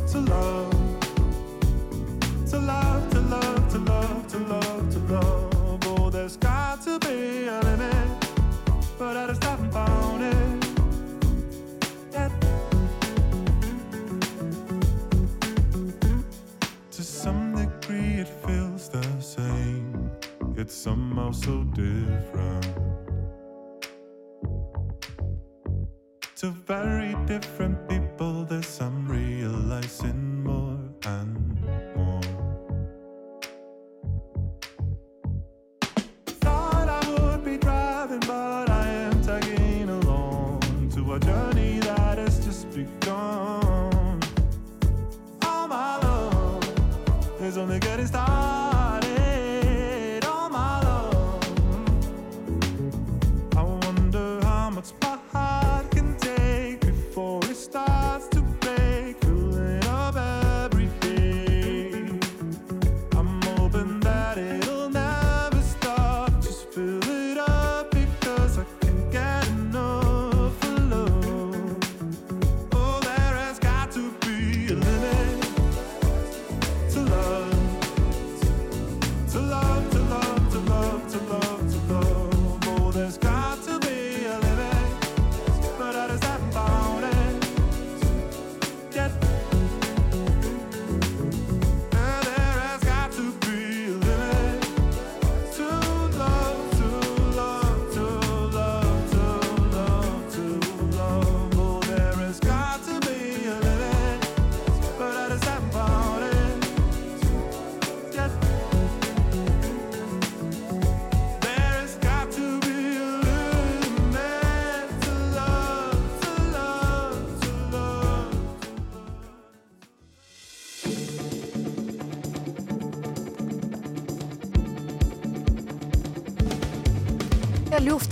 to love.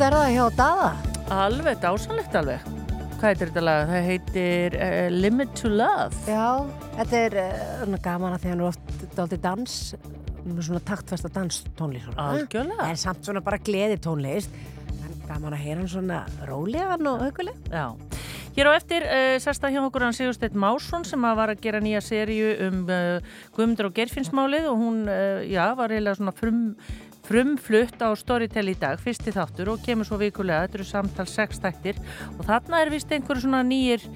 Ljúft er það hjá Dada. Alveg, dásanlegt alveg. Hvað heitir þetta lag? Það heitir uh, Limit to Love. Já, þetta er uh, gaman að því hann er oft dálítið dans, svona taktfesta danstónlist. Algjörlega. En samt svona bara gleði tónlist. En gaman að heyra hann svona rólegan og aukuleg. Já. Hér á eftir uh, sérsta hjá okkur hann Sigursteinn Másson sem að var að gera nýja seríu um uh, Guðmundur og Gerfinnsmálið og hún, uh, já, var eiginlega svona frum, frumflutt á Storytel í dag, fyrsti þáttur og kemur svo vikulega, þetta eru samtal sex þættir og þarna er vist einhverju svona nýjir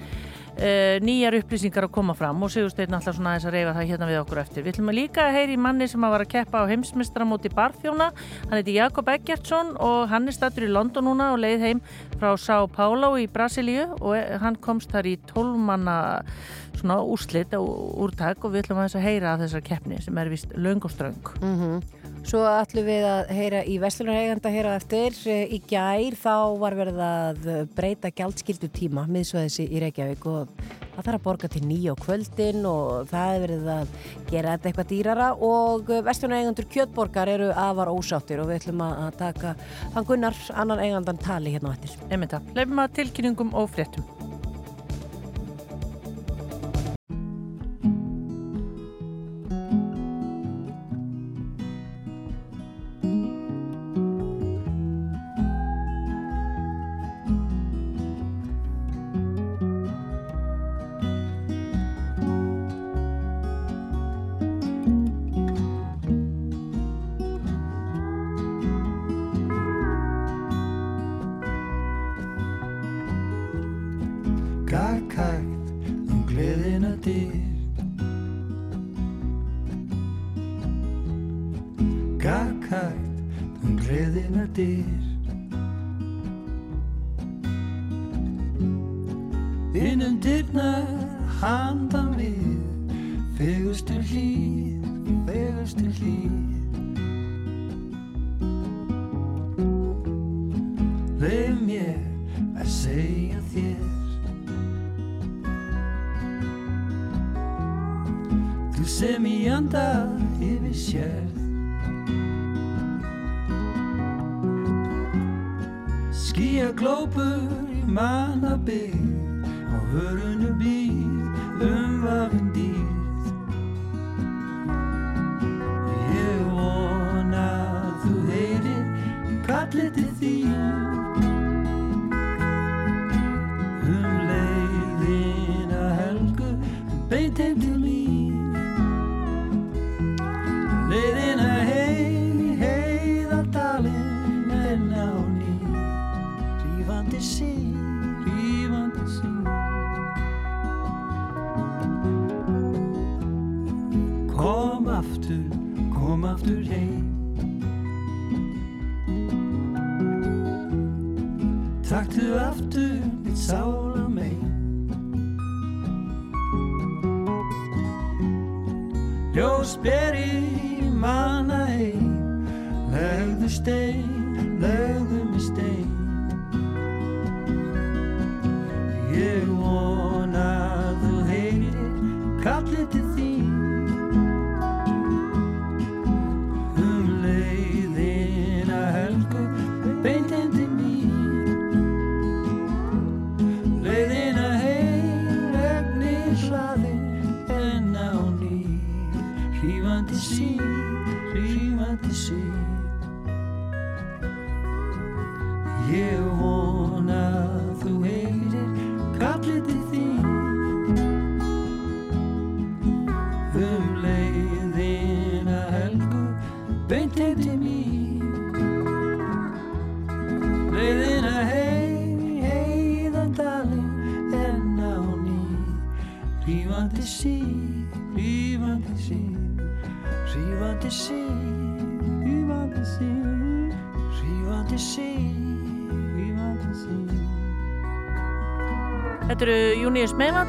Uh, nýjar upplýsingar að koma fram og Sigursteinn alltaf svona aðeins að reyfa það hérna við okkur eftir. Við ætlum að líka að heyri manni sem að var að keppa á heimsmestramóti barþjóna. Hann heiti Jakob Eggertsson og hann er stattur í London núna og leið heim frá São Paulo í Brasilíu og eh, hann komst þar í tólmanna svona úrslit og úrtak og við ætlum að að heyra af þessar keppni sem er vist löng og ströng. Svo ætlum við að heyra í Veslunareiganda hér á eftir. Í gær þá var verið að breyta gjaldskildu tíma miðsvæðis í Reykjavík og það þarf að borga til nýja á kvöldin og það er verið að gera þetta eitthvað dýrara og Veslunareigandur kjötborgar eru afar ósáttir og við ætlum að að taka hann Gunnar annan eigandan tali hérna á. Einmitt það. Leifum að tilkynningum og fréttum. did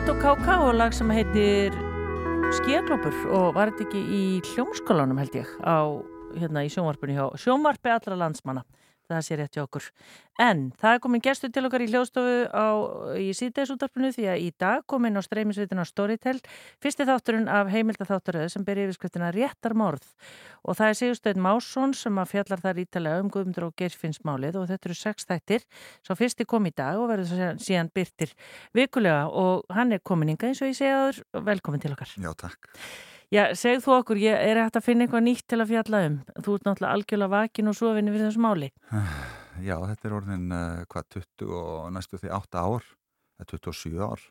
Meivand og K.K. og lag sem heitir Skíaglópur og var þetta ekki í hljómskólanum held ég á hérna í sjónvarpinu hjá sjónvarpi allra landsmanna það sé rétt hjá okkur. En það er komin gestur til okkar í hljóðstofu á, í síðdegisútarpinu því að í dag kom inn á streymisvitin á Storytel fyrsti þátturinn af heimildatháttaröðu sem ber yfirskriftina Réttarmorð og það er Sigursteinn Másson sem að fjallar þar ítalega um Guðmundur og Geirfinnsmálið og þetta eru sex þættir svo fyrsti kom í dag og verður síðan, byrtir vikulega og hann er komin inga eins og ég segja þur velkomin til okkar. Já, takk. Já, segð þú okkur, ég er hægt að finna eitthvað nýtt til að fjalla um. Þú ert náttúrulega algjörlega vakin og sofinni fyrir þessu máli. Já, þetta er orðin uh, hvað 20 og næstu því 8 ár, eða 27 ár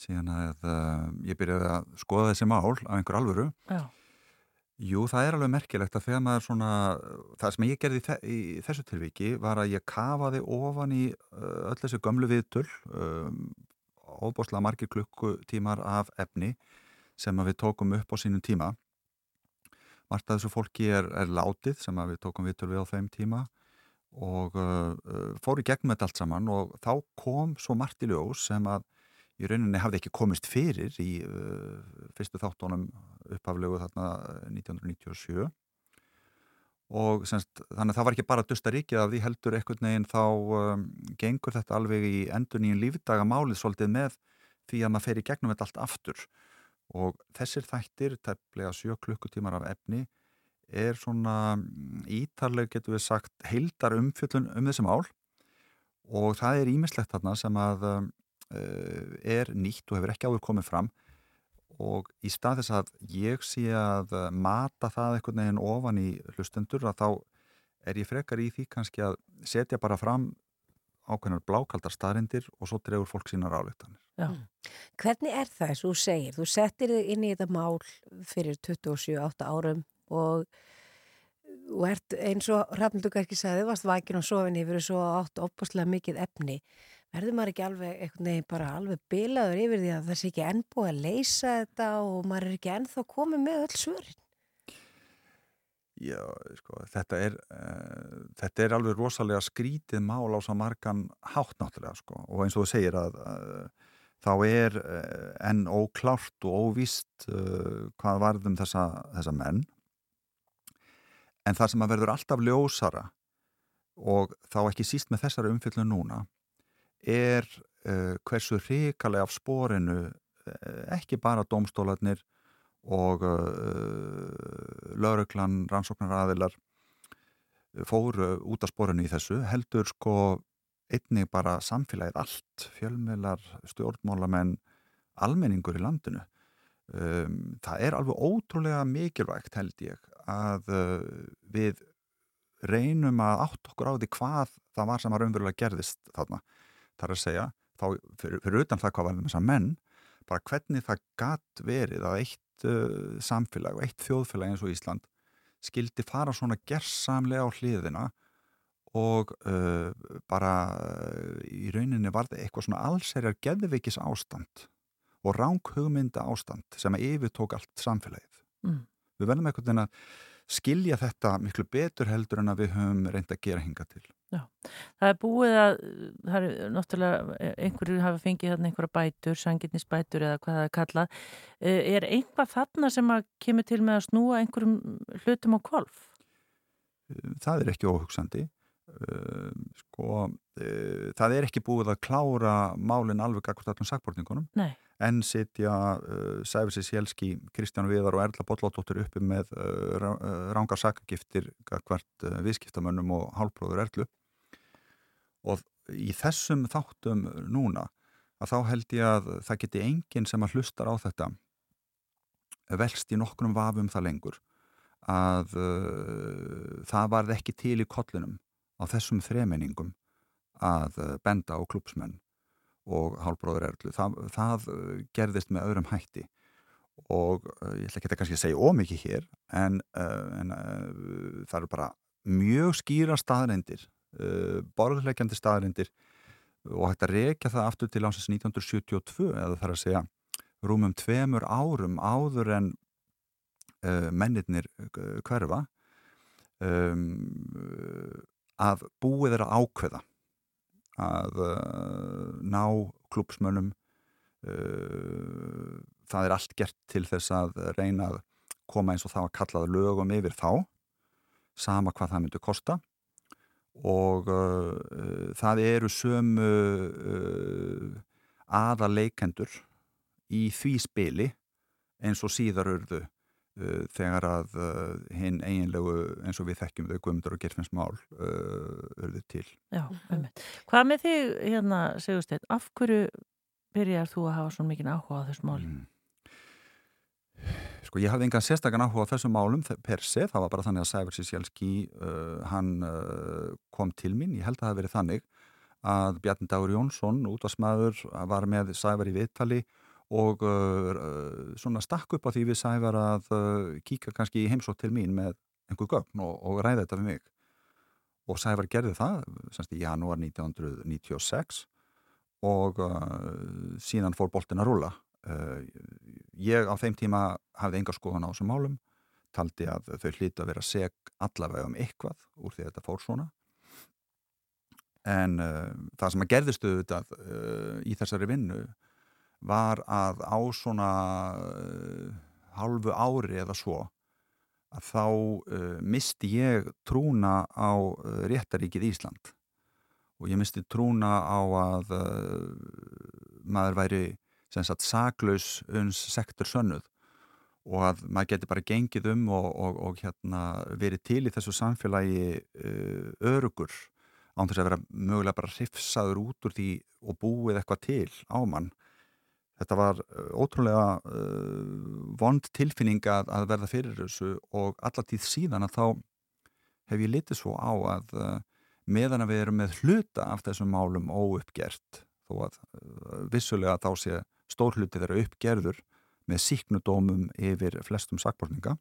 síðan að uh, ég byrjaði að skoða þessi mál af einhver alvöru. Já. Jú, það er alveg merkilegt að þegar maður svona, það sem ég gerði í, þe í þessu tilviki var að ég kafaði ofan í uh, öll þessu gömlu viðtöl, um, óbáslega margir klukkutímar af efni sem við tókum upp á sínum tíma. Marta þessu fólki er, er látið sem við tókum viðtöl við á þeim tíma og uh, uh, fór í gegnum þetta allt saman og þá kom svo margt í ljós sem að í rauninni hafði ekki komist fyrir í uh, fyrstu þáttónum upphaflegu þarna 1997 og semst, þannig að það var ekki bara dusta ríkið af því heldur einhvern veginn þá um, gengur þetta alveg í endur nýjum lífdaga málið svolítið með því að maður fer í gegnum þetta allt aftur og þessir þættir, tæplega sjö klukkutímar af efni er svona mm, ítarleg getur við sagt heildar umfjöllun um þessi mál. Og það er ímislegt þarna sem að uh, er nýtt og hefur ekki áður komið fram. Og í stað þess að ég sé að mata það einhvern veginn ofan í hlustendur að þá er ég frekar í því kannski að setja bara fram ákveðnar blákaldar staðrindir og svo dregur fólk sínar álíktanir. Mm. Hvernig er það eins og þú segir? Þú settir þig inn í þetta mál fyrir 27-8 árum og og ert eins og Rafnildur ekki sagði, varst vakin og sofin yfir svo átt opaslega mikið efni verður maður ekki alveg, veginn bara alveg bilaður yfir því að það sé ekki enn búið að leysa þetta og maður er ekki ennþá komið með öll svörin Já, sko, þetta er uh, þetta er alveg rosalega skrítið mál á svo margan hátt náttúrulega, sko, og eins og þú segir að uh, þá er uh, enn óklárt og óvíst hvað varðum þessa, þessa menn. En það sem að verður alltaf ljósara og þá ekki síst með þessari umfyllu núna er hversu ríkalega af spórinu ekki bara domstólarnir og uh, lauruglan, rannsóknar aðilar fóru út af sporinu í þessu, heldur sko einnig bara samfélagið allt, fjölmiðlar, stjórnmálamenn, almenningur í landinu. Um, það er alveg ótrúlega mikilvægt held ég að uh, við reynum að átt okkur á því hvað það var sem að raunverulega gerðist þarna. Það er að segja, þá, fyrir, fyrir utan það hvað var þessar menn, bara hvernig það gatt verið að eitt uh, samfélag og eitt þjóðfélag eins og Ísland skildi fara svona gerðsamlega á hliðina og uh, bara uh, í rauninni var það eitthvað svona allserjar geðvikis ástand og ránk hugmynda ástand sem að yfirtók allt samfélagið. Mm. Við verðum eitthvað að skilja þetta miklu betur heldur en að við höfum reynd að gera hinga til. Já, það er búið að, það er náttúrulega, einhverju hafa fengið þarna einhverja bætur, sanginnisbætur eða hvað það er kallað. Eh, Er einhvað þarna sem að kemur til með að snúa einhverjum hlutum á kvolf? Það er ekki óhugsandi. Sko, það er ekki búið að klára málinn alveg akkvæmt allum sakbortningunum Nei. En sitja uh, Sæfissi Sjálski, Kristján Viðar og Erla Bollóttóttir uppi með rángar sakagiftir akkvæmt viðskiptamönnum og hálfbróður Erlu. Og í þessum þáttum núna að þá held ég að það geti enginn sem að hlustar á þetta velst í nokkrum vafum það lengur að uh, það varð ekki til í kollinum á þessum þremenningum að uh, benda á klúpsmenn og hálfbróður erlu. Það, það uh, gerðist með öðrum hætti og uh, ég ætla ekki að kannski segja ómikið hér en, uh, en það eru bara mjög skýra staðreindir, uh, borðlegjandi staðreindir og hægt að rekja það aftur til ásins 1972 eða þar að segja rúmum tveimur árum áður en mennirnir hverfa um, að búið er að ákveða að uh, ná klúpsmönnum uh, það er allt gert til þess að reyna að koma eins og það var kallað lögum yfir þá sama hvað það myndi kosta. Og uh, það eru sömu uh, aðaleikendur í því spili eins og síðar urðu þegar að uh, hinn eiginlegu eins og við þekkjum þau guðmundur og gerfins mál uh, til. Já, einmitt. Hvað með þig, hérna, Sigursteinn, af hverju byrjar þú að hafa svona mikið áhuga á þessum máli? Mm. Sko ég hafði engan sérstakann áhuga á þessum málum per se, það var bara þannig að Sæfur Sísjálski, uh, hann uh, kom til mín, ég held að það hafi verið þannig að Bjarni Dagur Jónsson, útvarsmaður, var með Sæfur í viðtali og uh, svona stakk upp á því við Sæfur að uh, kíka kannski í heimsótt til mín með einhver gögn og, og ræða þetta við mig. Og Sæfur gerði það, semst í janúar 1996 og uh, síðan fór boltin að rúla. Uh, ég á þeim tíma hafði enga skoðan á þessum málum taldi að þau hlýtu að vera seg allavega um eitthvað úr því að þetta fór svona en uh, það sem að gerðistu þetta uh, í þessari vinnu var að á svona halvu ári eða svo að þá misti ég trúna á réttaríkið Ísland og ég misti trúna á að maður væri sem sagt saklaus uns sektur sönnuð og að maður geti bara gengið um og, og, og hérna verið til í þessu samfélagi uh, örugur án þess að vera mögulega bara hrifsaður út úr því og búið eitthvað til á mann. Þetta var uh, ótrúlega uh, vond tilfinning að, að verða fyrir þessu og allatíð síðan að þá hef ég litið svo á að meðan að við erum með hluta af þessum málum óuppgert þó að vissulega þá sé stór hluti þeirra uppgerður með síknudómum yfir flestum sakbortninga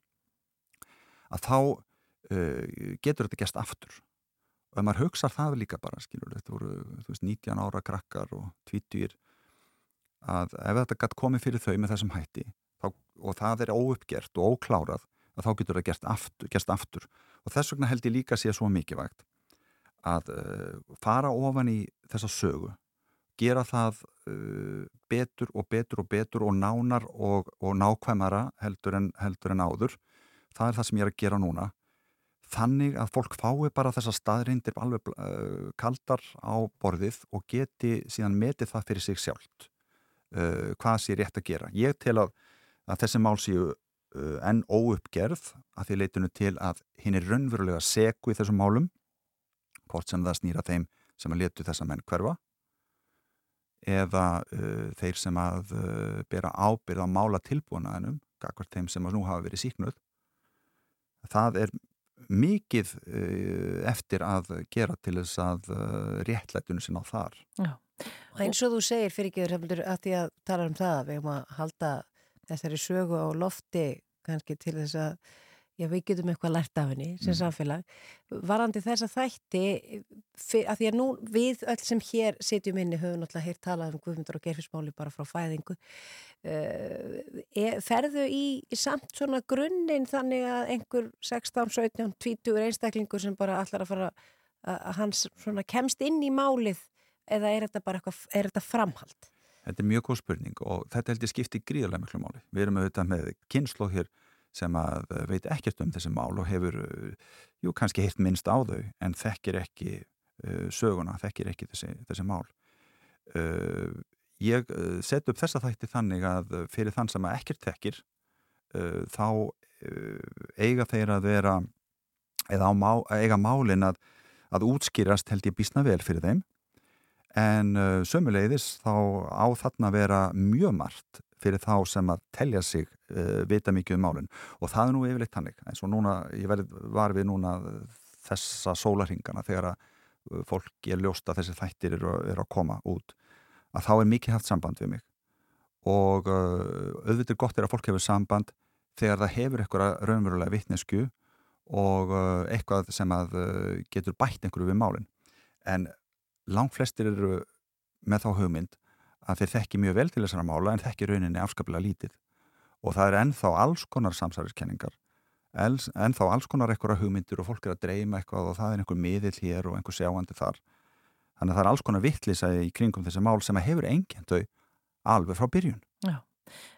að þá uh, getur þetta gæst aftur. Og ef maður hugsa það líka bara skilur, þetta voru veist, 19 ára krakkar og tvítýr að ef þetta gætt komið fyrir þau með þessum hætti þá, og það er óuppgert og óklárað að þá getur þetta gæst aftur, gæst aftur og þess vegna held ég líka að sé svo mikið vægt að uh, fara ofan í þessa sögu gera það uh, betur og betur og betur og nánar og, og nákvæmara heldur en, heldur en áður. Það er það sem ég er að gera núna. Þannig að fólk fái bara þessa staðrindir alveg uh, kaldar á borðið og geti síðan metið það fyrir sig sjálft. Uh, hvað sé rétt að gera. Ég tel að, að þessi mál séu enn óuppgerð að því leitinu til að hinn er raunverulega seku í þessum málum hvort sem það snýra þeim sem að letu þessa menn hverfa eða uh, þeir sem að uh, bera ábyrð á mála tilbúnaðinum, akkvært þeim sem að nú hafa verið síknuð. Það er mikið uh, eftir að gera til þess að réttlætunum sinna á þar. Já. Og eins og þú segir fyrir ekki hefur að því að tala um það, við erum að halda þessari sögu á lofti kannski til þess að já, við getum eitthvað lært af henni sem mm. samfélag. Varandi þess að þætti fyr, að því að nú við öll sem hér sitjum inni höfum náttúrulega heyrt talað um Guðmundur og Gerfismáli bara frá fæðingu uh, er, ferðu í, í samt svona grunninn þannig að einhver 16, 17, 20 einstaklingur sem bara allar að fara að hans svona kemst inn í málið eða er þetta bara eitthvað, er þetta framhald? Þetta er mjög góð spurning og þetta held ég skipti gríðarlega miklu máli. Við erum auðvitað með kynnslóð hér sem að eh, veit ekkert um þessi mál og hefur, uh, jú, kannski heilt minnst á þau en þekkir ekki uh, söguna, þekkir ekki þessi, þessi mál. Uh, ég set upp þessa þætti þannig að fyrir þann sem að ekkert þekkir uh, þá eiga þeir að vera eða má, eiga málin að, að útskýrast held ég bísna vel fyrir þeim en uh, sömuleiðis þá á þarna vera mjög margt fyrir þá sem að telja sig uh, vita mikið um málinn og það er nú yfirleitt hannig eins og núna, ég verð, var við núna þessa sólarhingana þegar að uh, fólk er ljóst að þessi þættir eru, eru að koma út að þá er mikið haft samband við mig. Og uh, auðvitað er gott er að fólk hefur samband þegar það hefur eitthvað raunverulega vittnesku og uh, eitthvað sem að uh, getur bætt einhverju við málinn en langt flestir eru með þá hugmynd að þeir þekki mjög vel til þessara mála en þekki rauninni afskaplega lítið og það er ennþá alls konar samsæriskenningar ennþá alls konar eitthvað hugmyndir og fólk er að dreyma eitthvað og það er einhver miðill hér og einhver sjáandi þar þannig að það er alls konar vittlisa í kringum þessi mál sem að hefur engjönd þau alveg frá byrjun Já,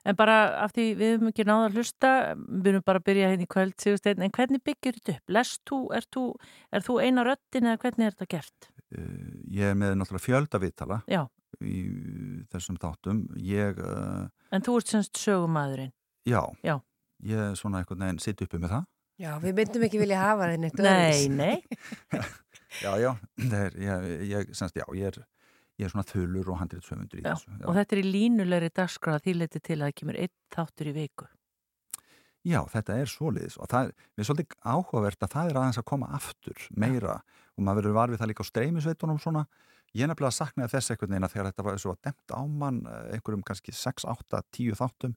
en bara af því við höfum ekki náða að hlusta, við höfum bara að byrja hérna í kvöld, en hvernig byggir þetta upp? Lest þú, er þú, er þú eina röttin eða hvernig er þetta gert? Uh, ég er með náttúrulega fjöldavittala Já. í þessum þáttum ég, uh, En þú ert semst sögumæðurinn? já, Já. ég er svona einhvern veginn sitt uppi með það Já, við myndum ekki vilja hafa það neitt Nei, nei. já, já, er, ég, ég, semst, já, ég er ég er svona þulur og handrið sömundur í Já. þessu Og þetta er í línulegri dagskráð því leiti til að það kemur einn þáttur í viku. Já, þetta er svoleiðis og það er, mér er svolítið áhugavert að það er aðeins að koma aftur meira og maður verður varfið það líka á streymisveitunum svona. Ég er nefnilega að saknaði þess einhvern veginn að þegar þetta var svo að demt á mann eh, einhverjum kannski 6, 8, 10 þáttum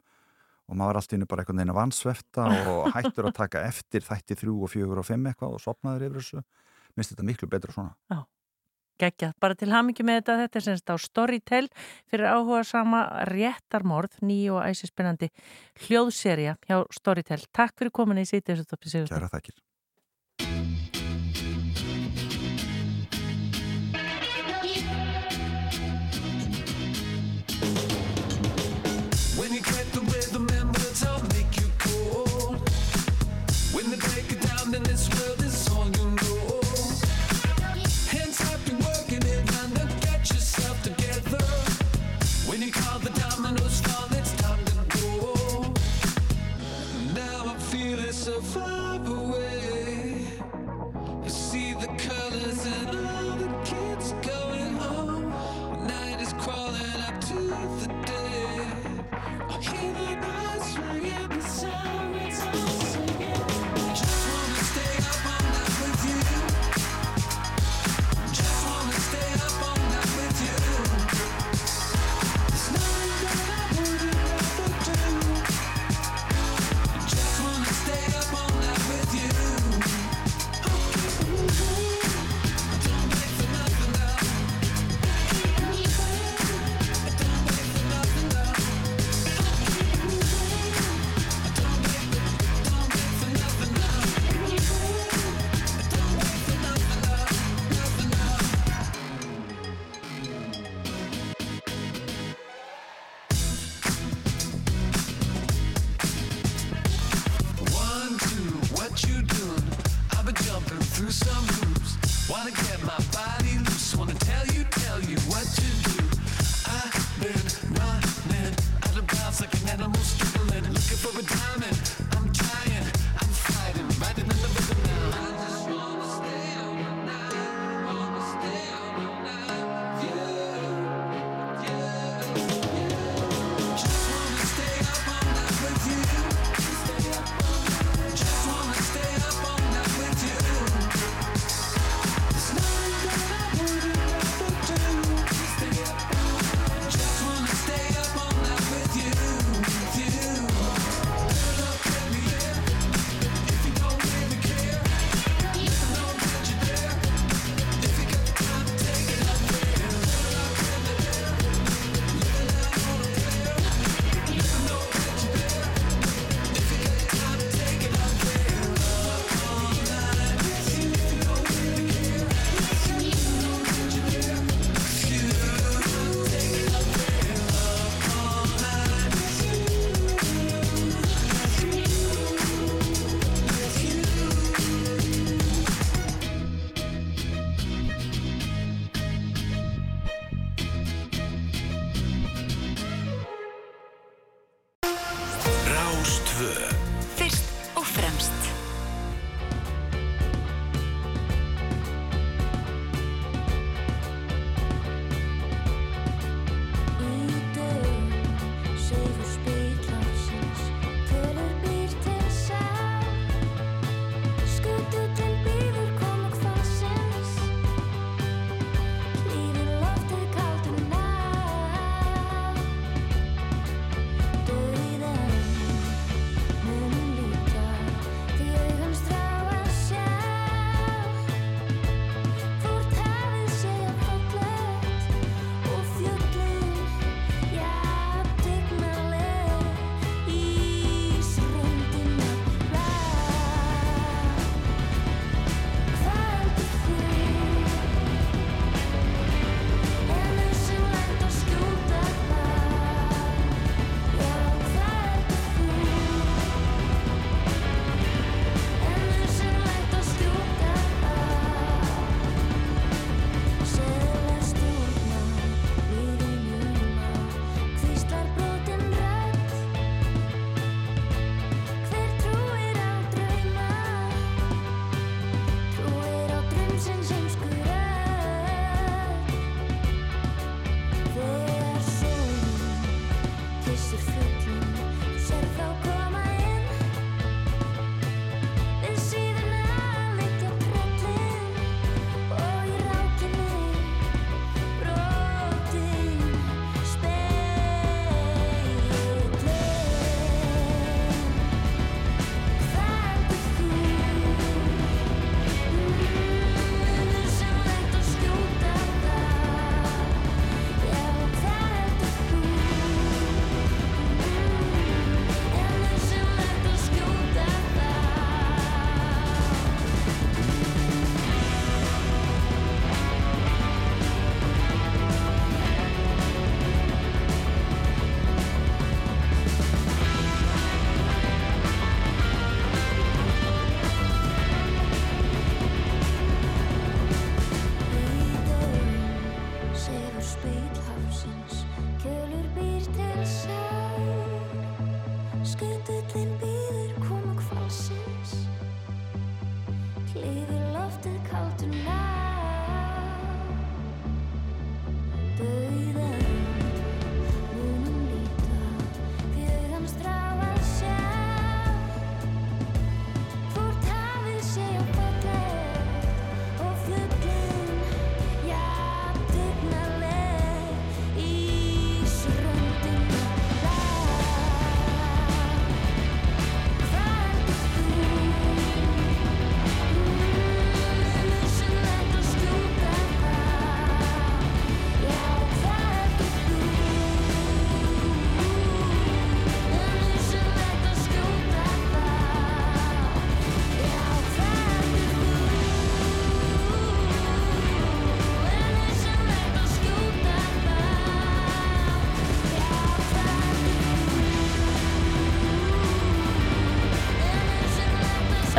og maður var allt innu bara einhvern veginn að vansvefta og hættur að taka eftir þætti 3 og 4 og 5 eitthvað og sopnaður yfir þessu. Minnst þetta miklu betra svona. Já. Gekja, bara til hamingi með þetta, þetta er semst á Storytel fyrir áhuga sama réttarmorð, ný og æsispennandi hljóðserja hjá Storytel. Takk fyrir komin í sítið. Kæra þakkir.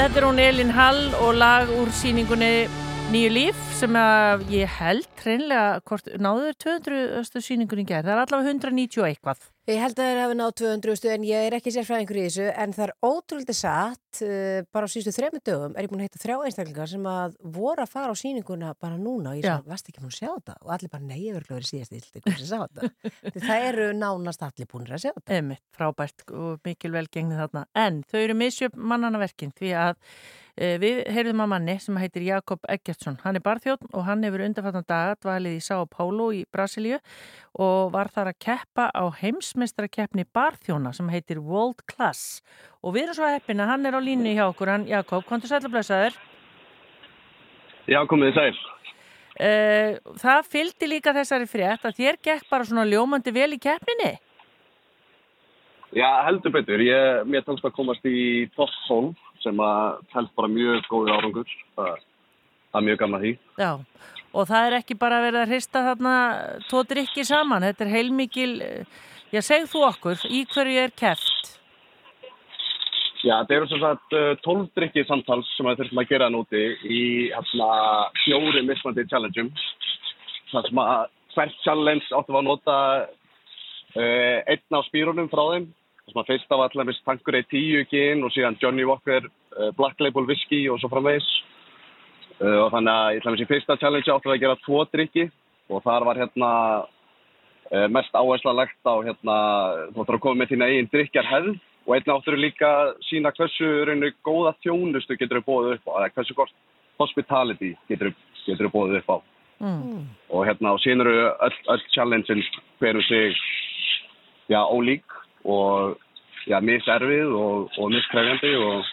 Þetta er hún Elin Hall og lag úr síningunni Nýju líf sem ég held hreinlega, hvort náður 200. síningunni gerð, það er allavega 190 og eitthvað. Ég held að þeir hafi náð 200 stu en ég er ekki sérfræðingur í þessu en það er ótrúlega satt uh, bara á síðustu þremmu dögum er ég búin að heita þrjá einstaklingar sem að voru að fara á síninguna bara núna og ég sagði, varst ekki búin að sjá þetta og allir bara neyjurlega verið síðast íldi sem sá þetta það eru nánast allir búin að sjá þetta Einmitt, frábært og mikil velgengni þarna. En þau eru misjöp mannanaverkin því að við heyrðum að manni sem heitir Jakob Eggertsson. Hann er barþjóðn og hann hefur undarfattan daga dvalið í São Paulo í Brasilíu og var þar að keppa á heimsmeistarakeppni barþjóna sem heitir World Class. Og við erum svo að hann er á línu hjá okkur, hann Jakob, kontur sætla blessaður. Já, komið þið sæl. E, það fylgdi líka þessari frétt að þér gekk bara svona ljómandi vel í keppninni. Já, heldur betur. Ég, mér tókst að komast í 12 sem að held bara mjög góðið árangur. Það, það er mjög gaman því. Já, og það er ekki bara verið að hrista þarna tvo drikki saman, þetta er heilmikil, eh, já segð þú okkur, í hverju er keft? Já, það eru sem sagt uh, 12 drikkið samtals sem við þurfum að gera núti í hérna fjóri mismandi challengeum. Það sem að hvert challenge áttum að nota uh, einn á spýrunum frá þeim. Sem að fyrsta var allaveg tankur ei 10 gin og síðan Johnny Walker uh, Black Label Whisky og svo framvegis. Uh, og þannig að ég ætla í fyrsta challenge áttum við að gera tvo drikki og þar var hérna uh, mest áhersla lagt á hérna, þú ætlar að koma með þína eigin drikkjar hefð og einnig áttur líka sína hversu rauninu góða þjónustu getur þú bóðið upp á, eða hversu gott hospitality getur þú bóðið upp á. Mm. Og hérna, og síðan eru öll, öll challenge-in hverju sig, já, ólík og, já, miserfið og, og og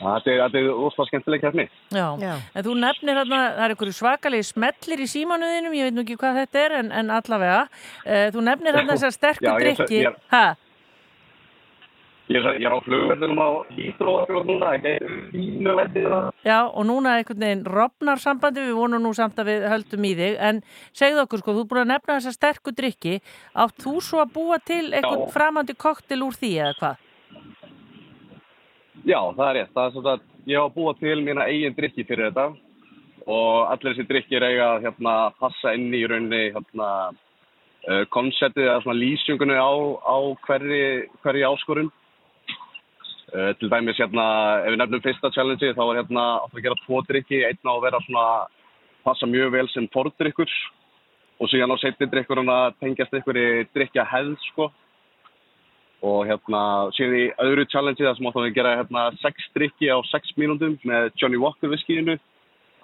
það er, þetta er ósláð skemmtileg kefni. Já. en þú nefnir hérna, það er einhverju svakalegi smellir í símanuðinum, ég veit nú ekki hvað þetta er, en, en allavega, uh, þú nefnir hérna þessar sterku Já, ég- drikki, hæ? Ég er, er á flugverðinum á Hítróa fyrir núna, ekki fínu vettið það. Já, og núna einhvern veginn rofnar sambandi, við vonum nú samt að við höldum í þig, en segðu okkur sko, þú er búin að nefna þessa sterku drikki, átt þú svo að búa til Já. framandi koktel úr því eða hvað? Já, það er rétt. Það er svona að ég að búa til mína eigin drikki fyrir þetta og allir þessi drikkir eiga að hérna, passa inn í rauninni hérna, uh, konseptið eða svona lýsingunni á, á hverri, hverri áskorun. Uh, til dæmis hérna, ef við nefnum fyrsta challenge þá er hérna að gera tvo drikki, einn á að vera svona passa mjög vel sem fordrykkur og síðan á setni drikkurinn að tengjast ykkur í drikja hefð sko. Og hérna síðan í öðru challenge það sem áttum við að gera hérna sex drikki á sex mínúndum með Johnny Walker viskíinu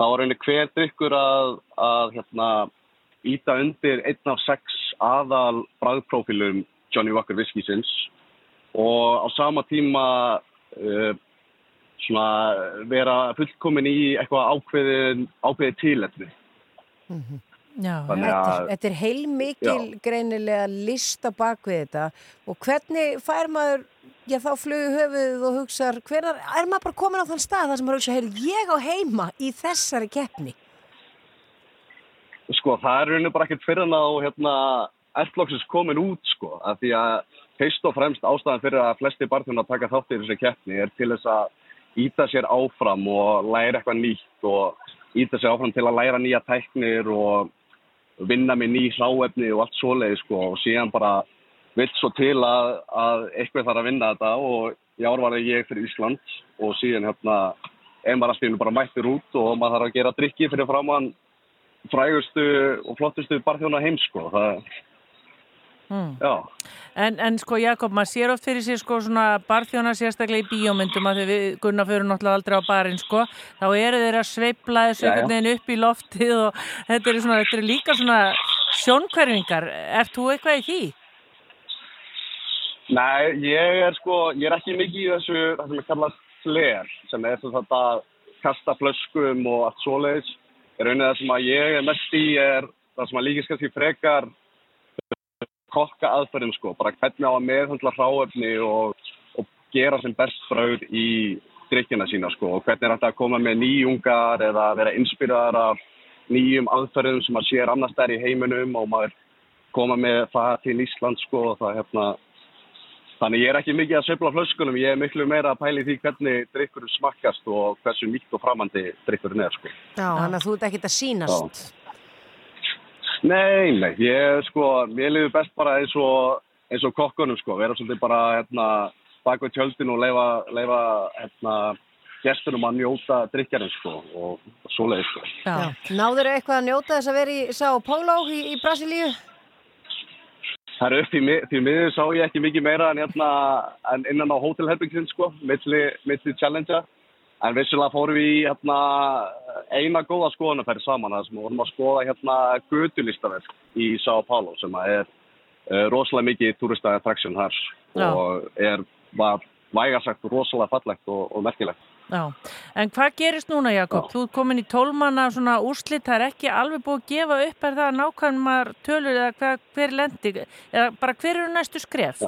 þá var rauninni hver drikkur að, að hérna íta undir einn af sex aðal bræðprófílum Johnny Walker viskísins og á sama tíma uh, svona vera fullkomin í eitthvað ákveðin ákveðið tilefni. Já, Þannig Þetta, að- þetta er heilmikil greinilega list á bakvið þetta. Og hvernig fær maður já þá flugu höfuð og hugsa hvernig er maður bara komin á þann stað þar sem maður hugsa, heyrðu, ég á heima í þessari keppni? Sko, það er rauninu bara ekkert fyrir en að hérna, F-flokksins komin út, sko, af því að fyrst og fremst ástæðan fyrir að flesti barþjóna taka þátt í þessu keppni er til þess að íta sér áfram og læra eitthvað nýtt og íta sér áfram til að læra nýja tæknir og vinna með ný hláefni og allt svoleiði, sko, og síðan bara vill svo til að, að eitthvað þarf að vinna þetta og í ár var ég fyrir Ísland og síðan hérna Emaraspínu bara mættir út og maður þarf að gera drikki fyrir framann frægustu og flottustu barþjóna heims sko. Það, Mm. já, En, en sko Jakob, maður sér oft fyrir sér sko svona barþjóna sérstaklega í bíómyndum að því við Gunnar fyrir náttúrulega aldrei á barinn sko, þá eru þeir að sveifla þessu einhvern veginn upp í loftið og þetta eru, svona, þetta eru líka svona sjónkverfingar. Ert þú eitthvað í því? Nei, ég er sko, ég er ekki mikið í þessu, það sem er kallast flair, sem er þetta að kasta flöskum og allt svoleiðis. Er raunin það sem að ég er mest í er það sem að líkist kannski frekar kokka aðferðum sko, bara hvernig á að meðhandla hráefni og, og gera sem best brauð í drikkina sína sko og hvernig er þetta að koma með nýjungar eða vera inspiraðar af nýjum aðferðum sem að sér annars þær í heiminum og maður koma með það til Ísland sko og það hérna Þannig ég er ekki mikið að sveifla flöskunum, ég er miklu meira að pæli því hvernig drikkurinn smakkast og hversu nýtt og framandi drikkurinn er, sko. Já, þannig að þú ert ekkert að sínast. Nei, nei, ég, sko, mér liður best bara eins og, eins og kokkunum, sko, vera svolítið bara, hérna, bak við tjöldin og leifa, leifa, hérna, gestunum að njóta drikjarinn, sko, og svoleiði, sko. Já. Náður eitthvað að njóta þess að vera í Sao Paulo í, í Brasilíu? Það eru upp í, mi- því miður sá ég ekki mikið meira en, hérna, en innan á hótelherbyggsin, sko, milli, milli challengea. En vissulega fórum við í hérna, eina góða skoðanaferð saman þar sem við vorum að skoða hérna götulistaverk í Sao Paulo sem er uh, rosalega mikið turista attraction þar Já. og er var vægarsagt rosalega fallegt og, og merkilegt. Já, en hvað gerist núna Jakob? Þú ert komin í tólmanna svona úrslit, það er ekki alveg búið að gefa upp er það nákvæmar tölur eða hver, lendi, eða bara hver eru næstu skref?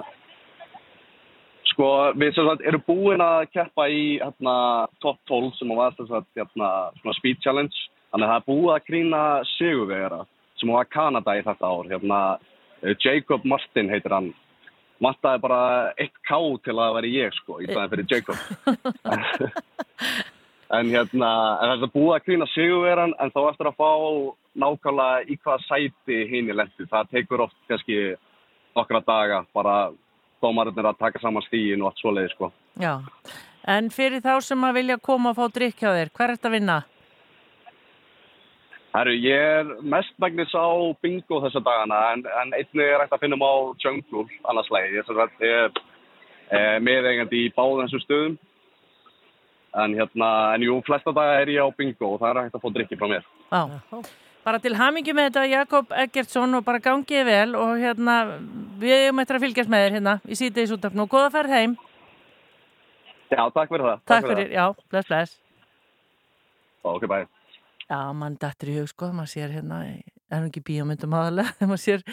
Sko, við sagt erum búin að keppa í hérna, top 12 sem var sagt, hérna, svona speed challenge. Þannig að það er búið að krýna sigurvegara sem var Kanada í þetta ár. Hérna, eh, Jacob Martin heitir hann. Vantaði bara eitt K til að vera ég, sko, í staðin fyrir Jacob. en hérna, það er búið að krýna sigurvegaran en þá eftir að fá nákvæmlega í hvaða sæti hinn í lendi. Það tekur oft kannski nokkra daga bara dómarinnir að taka saman stígin og allt svoleiði sko. Já, en fyrir þá sem að vilja koma og fá drikk hjá þér, hvað er þetta að vinna? Herru, ég er mestmægnis á bingo þessa dagana en, en einnig er hægt að finna um á jungle annars leið. Ég er, ég er eh, meðeigandi í báðum þessum stöðum en hérna, en jú, flesta daga er ég á bingo og það er hægt að fá drikki frá mér. Já, bara til hamingi með þetta Jakob Eggertsson og bara gangið vel og hérna, við erum eftir að fylgjast með þér hérna í síðdeis útafn og góða ferð heim. Já, takk fyrir það. Takk fyrir, já, bless, bless. Ok, bæ. Já, mann dættur í hug, sko, maður sér hérna, er nú ekki bíómyndum aðalega, maður sér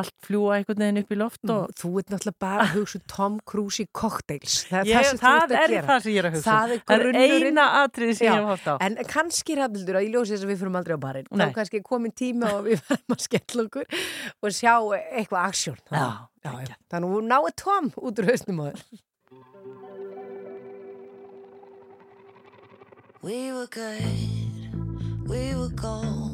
allt fljúa einhvern veginn upp í loft og... Þú ert náttúrulega bara að hugsa um Tom Cruise í cocktails. Það, Ég, sem þú það ert að er gera. það sem ég er að hugsa. um. Það er, Það er grunnurinn. eina atriði sem Já, ég hef haft á. En kannski rafnildur að ég ljósi þess að við fyrir aldrei á barinn. Nei. Þá kannski er komin tíma og við verðum að skella okkur og sjá eitthvað aksjón. Já, já, já. Þannig að náðu Tom út úr hausnum á þér. We were good, we were gold.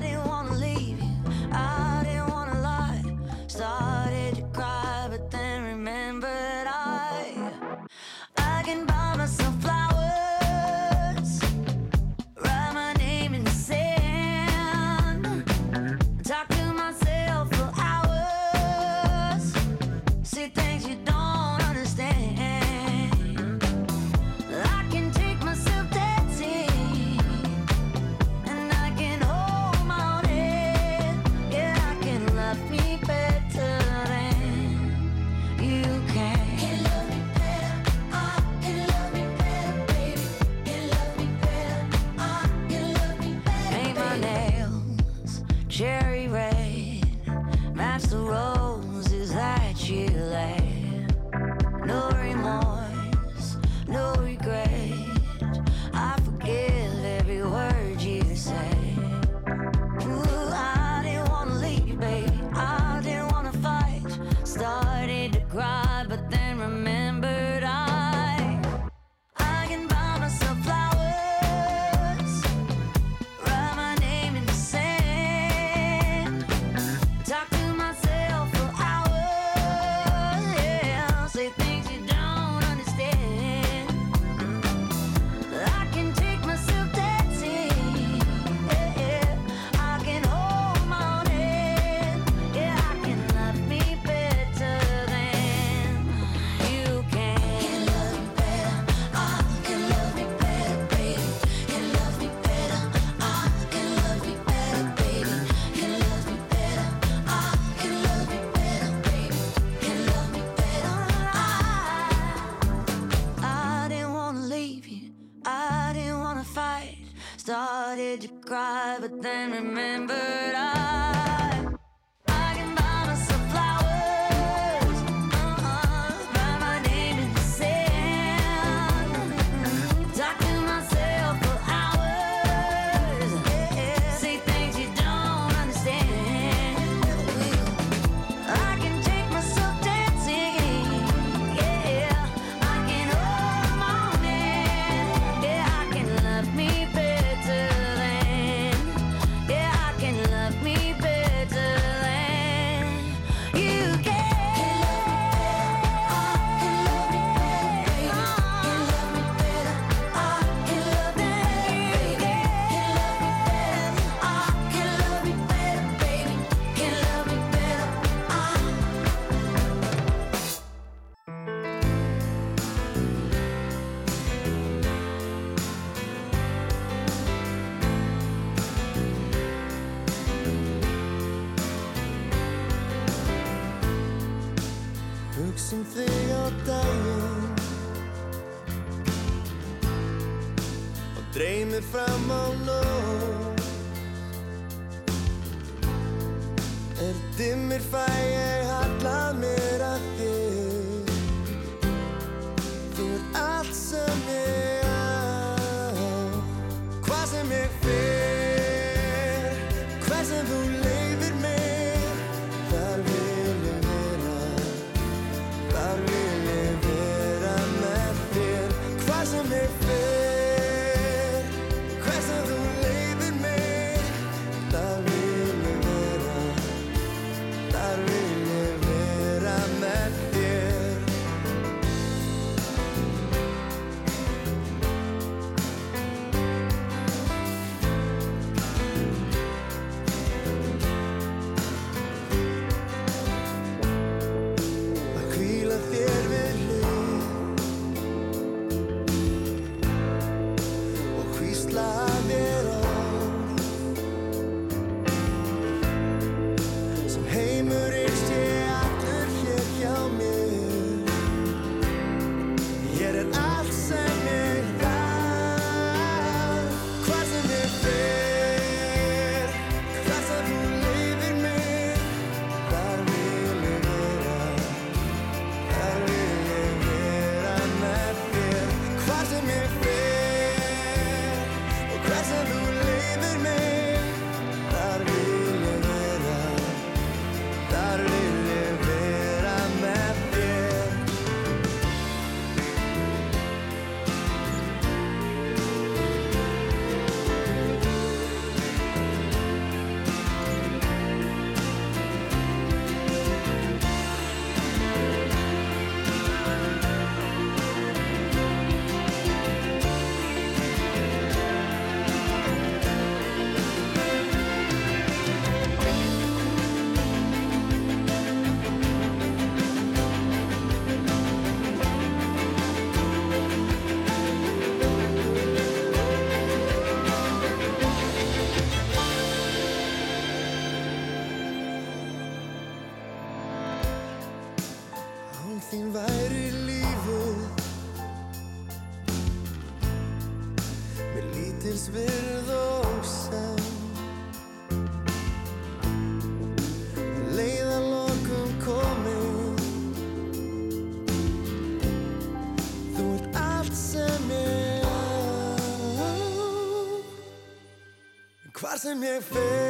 Hvar sem ég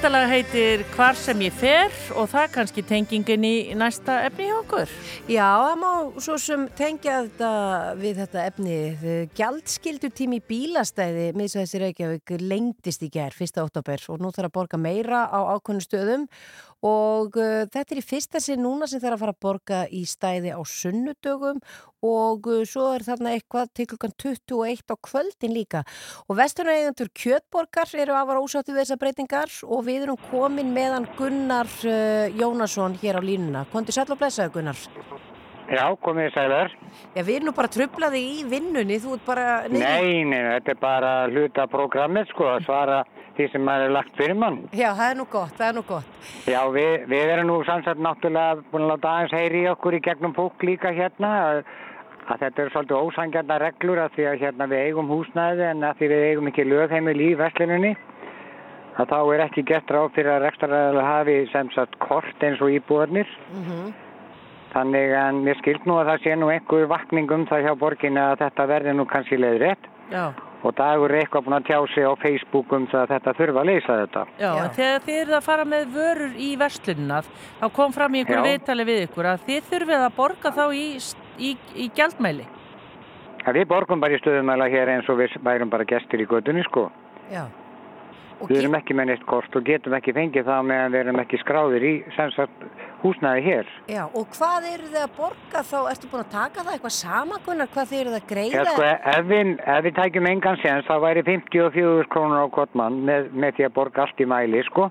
Þetta lag heitir Hvar sem ég fer og það er kannski tengingin í næsta efni hjá okkur. Já, það má svo sem tengja þetta við þetta efni. Gjaldskildu tími í bílastæði miðsvæðis í Reykjavík lengdist í gerð 1. oktober og nú þarf að borga meira á ákveðnu stöðum og uh, þetta er í fyrsta sinn núna sem þarf að fara að borga í stæði á sunnudögum og uh, svo er þarna eitthvað til klukkan 21 á kvöldin líka og vestunareigandur Kjötborgar eru afar ósátti við þessar breytingar og við erum komin meðan Gunnar uh, Jónasson hér á línuna. Kondi sæl og blessaðu Gunnar. Já, komið sælar. Já, við erum nú bara trublaði í vinnunni, þú ert bara... Nei, nei, þetta er bara hluta programmið, sko, að svara því sem maður er lagt fyrir mann. Já, það er nú gott, það er nú gott. Já, við, við erum nú samsagt náttúrulega búin að láta aðeins heyri í okkur í gegnum fólk líka hérna, að, að þetta er svolítið ósangjarnar reglur að því að hérna við eigum húsnæði en að því við eigum ekki lögheimil í veslinunni, að þá er ekki gett ráð fyrir að rekstraræðilega hafi sem sagt kort eins og íbúðarnir. Mm Þannig að mér skilt nú að það sé nú einhver vakning um það hjá borginni að þetta verði nú kannski leiðrétt Já. og dagur er eitthvað búin að tjá sig á Facebook um það að þetta þurfa að leysa þetta. Já, en þegar þið eruð að fara með vörur í verslunina, þá kom fram í Já. viðtali við ykkur að þið þurfið að borga þá í, í, í gjaldmæli. Ja, við borgum bara í stöðumæla hér eins og við værum bara gestir í gödunni sko. Já. Við erum ekki með neitt kort og getum ekki fengið það meðan við erum ekki skráðir í sem sagt húsnæði hér. Já, og hvað eru þið að borga þá? Ertu búin að taka það eitthvað saman, Gunnar? Hvað þið eru að Já, greiða? sko, ef við, ef við tækjum engan séns, þá væri 54 krónur á hvort mann með, með því að borga allt í mæli, sko.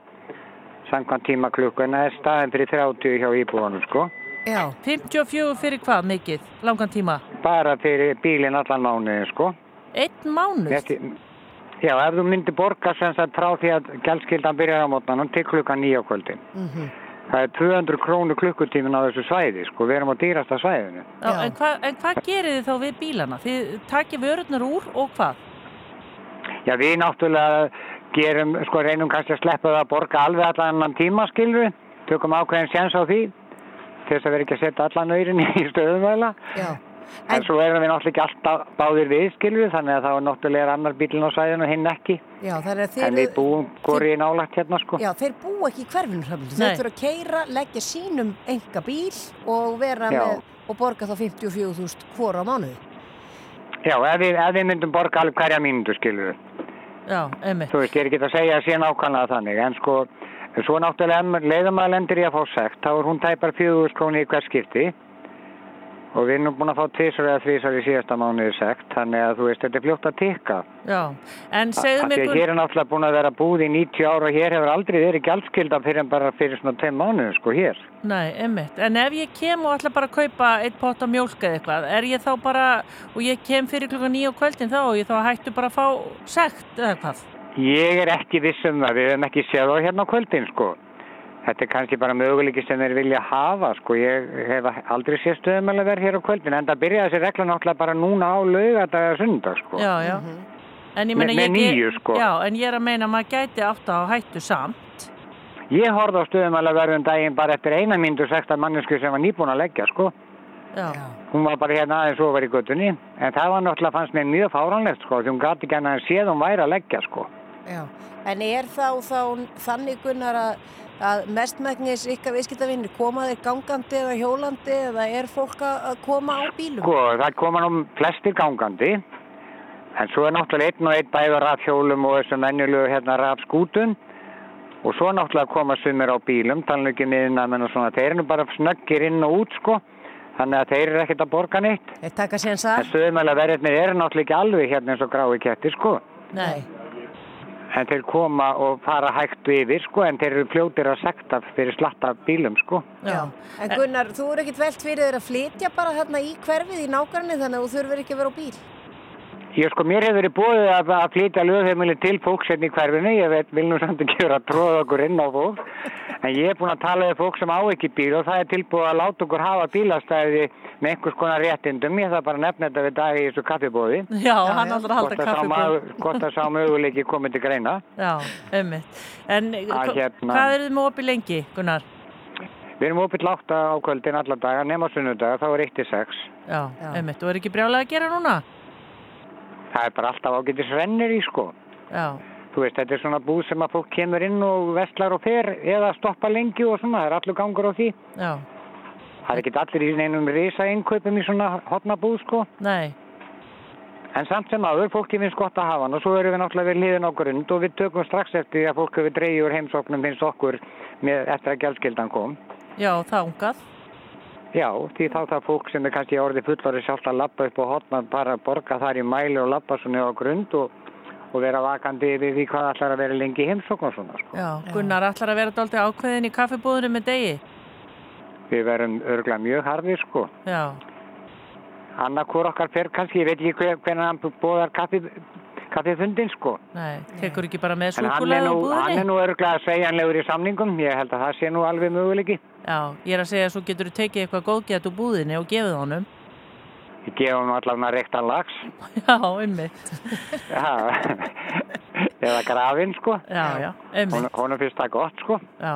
Samkvæmt tíma klukkuna er staðin fyrir 30 hjá íbúanum, sko. Já. 54 fyrir hvað mikið? Langan tíma? Bara fyrir bílinn allan mánuðin, sko. Einn mánuð? Því- Já, ef þú myndir borga sem sagt frá því að gjaldskildan byrjar á mótnanum til klukkan nýja kvöldin. Mhm. Það er 200 krónu klukkutímin á þessu svæði, sko. Við erum á dýrasta svæðinu. Já, en, hva, en hvað gerir þið þá við bílana? Þið takið vörurnar úr og hvað? Já, við náttúrulega gerum, sko, reynum kannski að sleppa það að borga alveg allan annan tíma, skilur við. Tökum ákveðin séns á því til þess að vera ekki að setja allan öyrin í stöðumvæla. Já. En, svo erum við náttúrulega ekki alltaf báðir við, skilur við, þannig að þá er náttúrulega er annar bílinn á svæðinu og hinn ekki. Já, það er þið... En við búum góri í nálægt hérna, sko. Já, þeir búa ekki í hverfinu. Þeir þurfa að keira, leggja sínum enga bíl og vera Já. með og borga þá 54.000 hvora á mánuði. Já, ef við, ef við myndum borga alveg hverja mínútu, skilur við. Já, emmi. Þú veist, ég er ekki að segja að sé nákvæmlega þannig, en sko, svo náttúrulega leiðamaður lendir í að fá sekt, þá er hún tæpar 4.000 króni í hver skipti og við erum búin að fá tvisar eða þvísar í síðasta mánuði sekt, þannig að þú veist, þetta er fljótt að tikka. Já, en segðu Af mig... því að hér er náttúrulega búin að vera búð í 90 ára og hér hefur aldrei verið gjaldskylda fyrir en bara fyrir svona 10 mánuði, sko, hér. Nei, emmitt. En ef ég kem og ætla bara að kaupa eitt pott af mjólk eða eitthvað, er ég þá bara, og ég kem fyrir klukkan nýja á kvöldin þá og ég þá hættu bara að fá sekt eða hvað? Ég er ekki viss um það, við hefum ekki séð á hérna á kvöldin, sko. Þetta er kannski bara möguleiki sem þeir vilja hafa, sko. Ég hef aldrei séð stöðumæla verð hér á kvöldin, en það byrjaði þessi regla náttúrulega bara núna á laugardag eða sundag, sko. Já, já. En ég meina, með ég, nýju, sko. Já, en ég er að meina að maður gæti átt á hættu samt. Ég horfði á stöðumæla verðum daginn bara eftir eina myndu sexta mannesku sem var nýbúin að leggja, sko. Já. Hún var bara hérna aðeins ofar í göttunni, en það var náttúrulega fannst mér mjög fáránlegt, sko, því hún gati ekki annað en séð hún væri að leggja, sko. Já. En er þá, þá þannig gunnar að, að mestmæknis ykkar viðskiptavinnir koma þeir gangandi eða hjólandi eða er fólk að að koma á bílum? Sko, það koma nú flestir gangandi, en svo er náttúrulega einn og einn bæður rafhjólum og þessum venjulegu hérna rafskútun og svo náttúrulega koma sumir á bílum, tala ekki miðina, menn og svona, þeir eru bara snöggir inn og út, sko, þannig að þeir eru ekkert að borga neitt. Þeir taka sér það? En stöðumæla verðirnir eru náttúrulega ekki alveg hérna eins og grái kettir, sko. Nei. En þeir koma og fara hægt yfir, sko, en þeir eru fljótir að sekta fyrir slatta bílum, sko. Já. En Gunnar, þú er ekkit velt fyrir þeir að flytja bara hérna í hverfið í nákvæmni þannig að þú þurfur ekki að vera á bíl. Ég sko, mér hefur verið búið að, að flytja lögheimili til fólks hérna í hverfinu, ég veit, vil nú samt ekki vera að tróða okkur inn á fólk, en ég er búin að tala við fólk sem á ekki bíl og það er tilbúið að láta okkur hafa bílastæði með einhvers konar réttindum, ég þarf bara að nefna þetta við dag í þessu kaffibóði. Já, hann ætlar að halda Hvort að sá kaffibóð. maður- Hvort að sá möguleiki komið til greina. Já, emmitt. En hva- hérna- hvað eru þið með opið lengi, Gunnar? Við erum opið látt á kvöldin alla daga, nema sunnudaga, þá er 1 til 6. Já, emmitt. Og er ekki brjálega að gera núna? Það er bara alltaf ágætis rennir í sko. Já. Þú veist, þetta er svona búð sem að fólk kemur inn og vestlar og fer eða stoppa lengi og svona, það er allur gangur á því. Já. Það er ekki allir í neinum risa innkaupum í svona hotna búð sko. Nei. En samt sem aður, fólki finnst gott að hafa hann og svo erum við náttúrulega við liðin á grund og við tökum strax eftir því að fólk hefur úr heimsóknum finnst okkur með, eftir að gjaldskildan kom. Já, þángað. Já, því þá það fólk sem er kannski orðið fullorðið sjálft að lappa upp á hotna bara að borga þar í mæli og lappa svona á grund og, og vera vakandi yfir því hvað ætlar að vera lengi í heimsókn og svona sko. Já, Gunnar ætlar að vera dálítið ákveðin í kaffibúðinu með degi. Við verum örgla mjög harðir sko. Já. Anna hvort okkar fer kannski, ég veit ekki hver, hvernig hann bóðar kaffi, kaffifundin sko. Nei, tekur ekki bara með er súkulega á nú, hann búðinni? er nú örglega segjanlegur í samningum, ég held að það sé nú alveg möguleiki. Já, ég er að segja að svo getur þú tekið eitthvað góðgætt úr búðinni og gefið honum. Ég gefa hann allavega reyktan lags. Já, einmitt. Já, eða grafinn sko. Já, já, einmitt. Hún, hún finnst það gott sko. Já.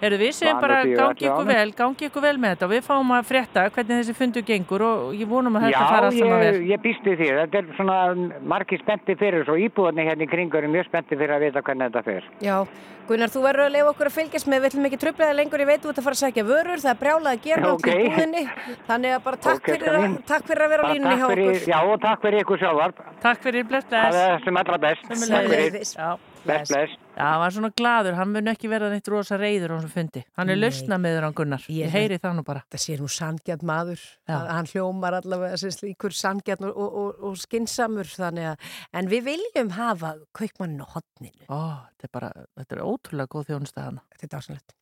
Erum við segjum Vanur bara og gangi ykkur vel, gangi ykkur vel með þetta og við fáum að frétta hvernig þessi fundu gengur og ég vonum að þetta Já, fara allt saman ég, vel. ég býst við því. Þetta er svona margir spennti fyrir svo íbúðarnir hérna í kringur er mjög spennti fyrir að vita hvernig þetta fer. Já, Gunnar, þú verður að leifa okkur að fylgjast með, við ætlum ekki tröflaði lengur, ég veit þú ert að fara að sækja vörur, það er brjálað að gera Ok. okay. í búðinni, þannig að bara takk, Ok, fyrir, að, takk fyrir að vera á línunni hjá takk fyrir- okkur. Já, og takk fyrir ykkur sjálfar. Takk fyrir, bless, Það Bless, bless. Já, hann var svona gladur, hann mun ekki verða neitt rosa reyður á þessum fundi. Hann er lausna með hann Gunnar. Ég, Ég- heyri það nú bara. Það sé nú sangjart maður, hann, hann hljómar allavega sem slíkur sangjart og, og, og, og skinsamur þannig að, en við viljum hafa kaupmannin á hotninu. Ó, þetta er bara, þetta er ótrúlega góð þjónusta hana. Þetta er dásanlegt.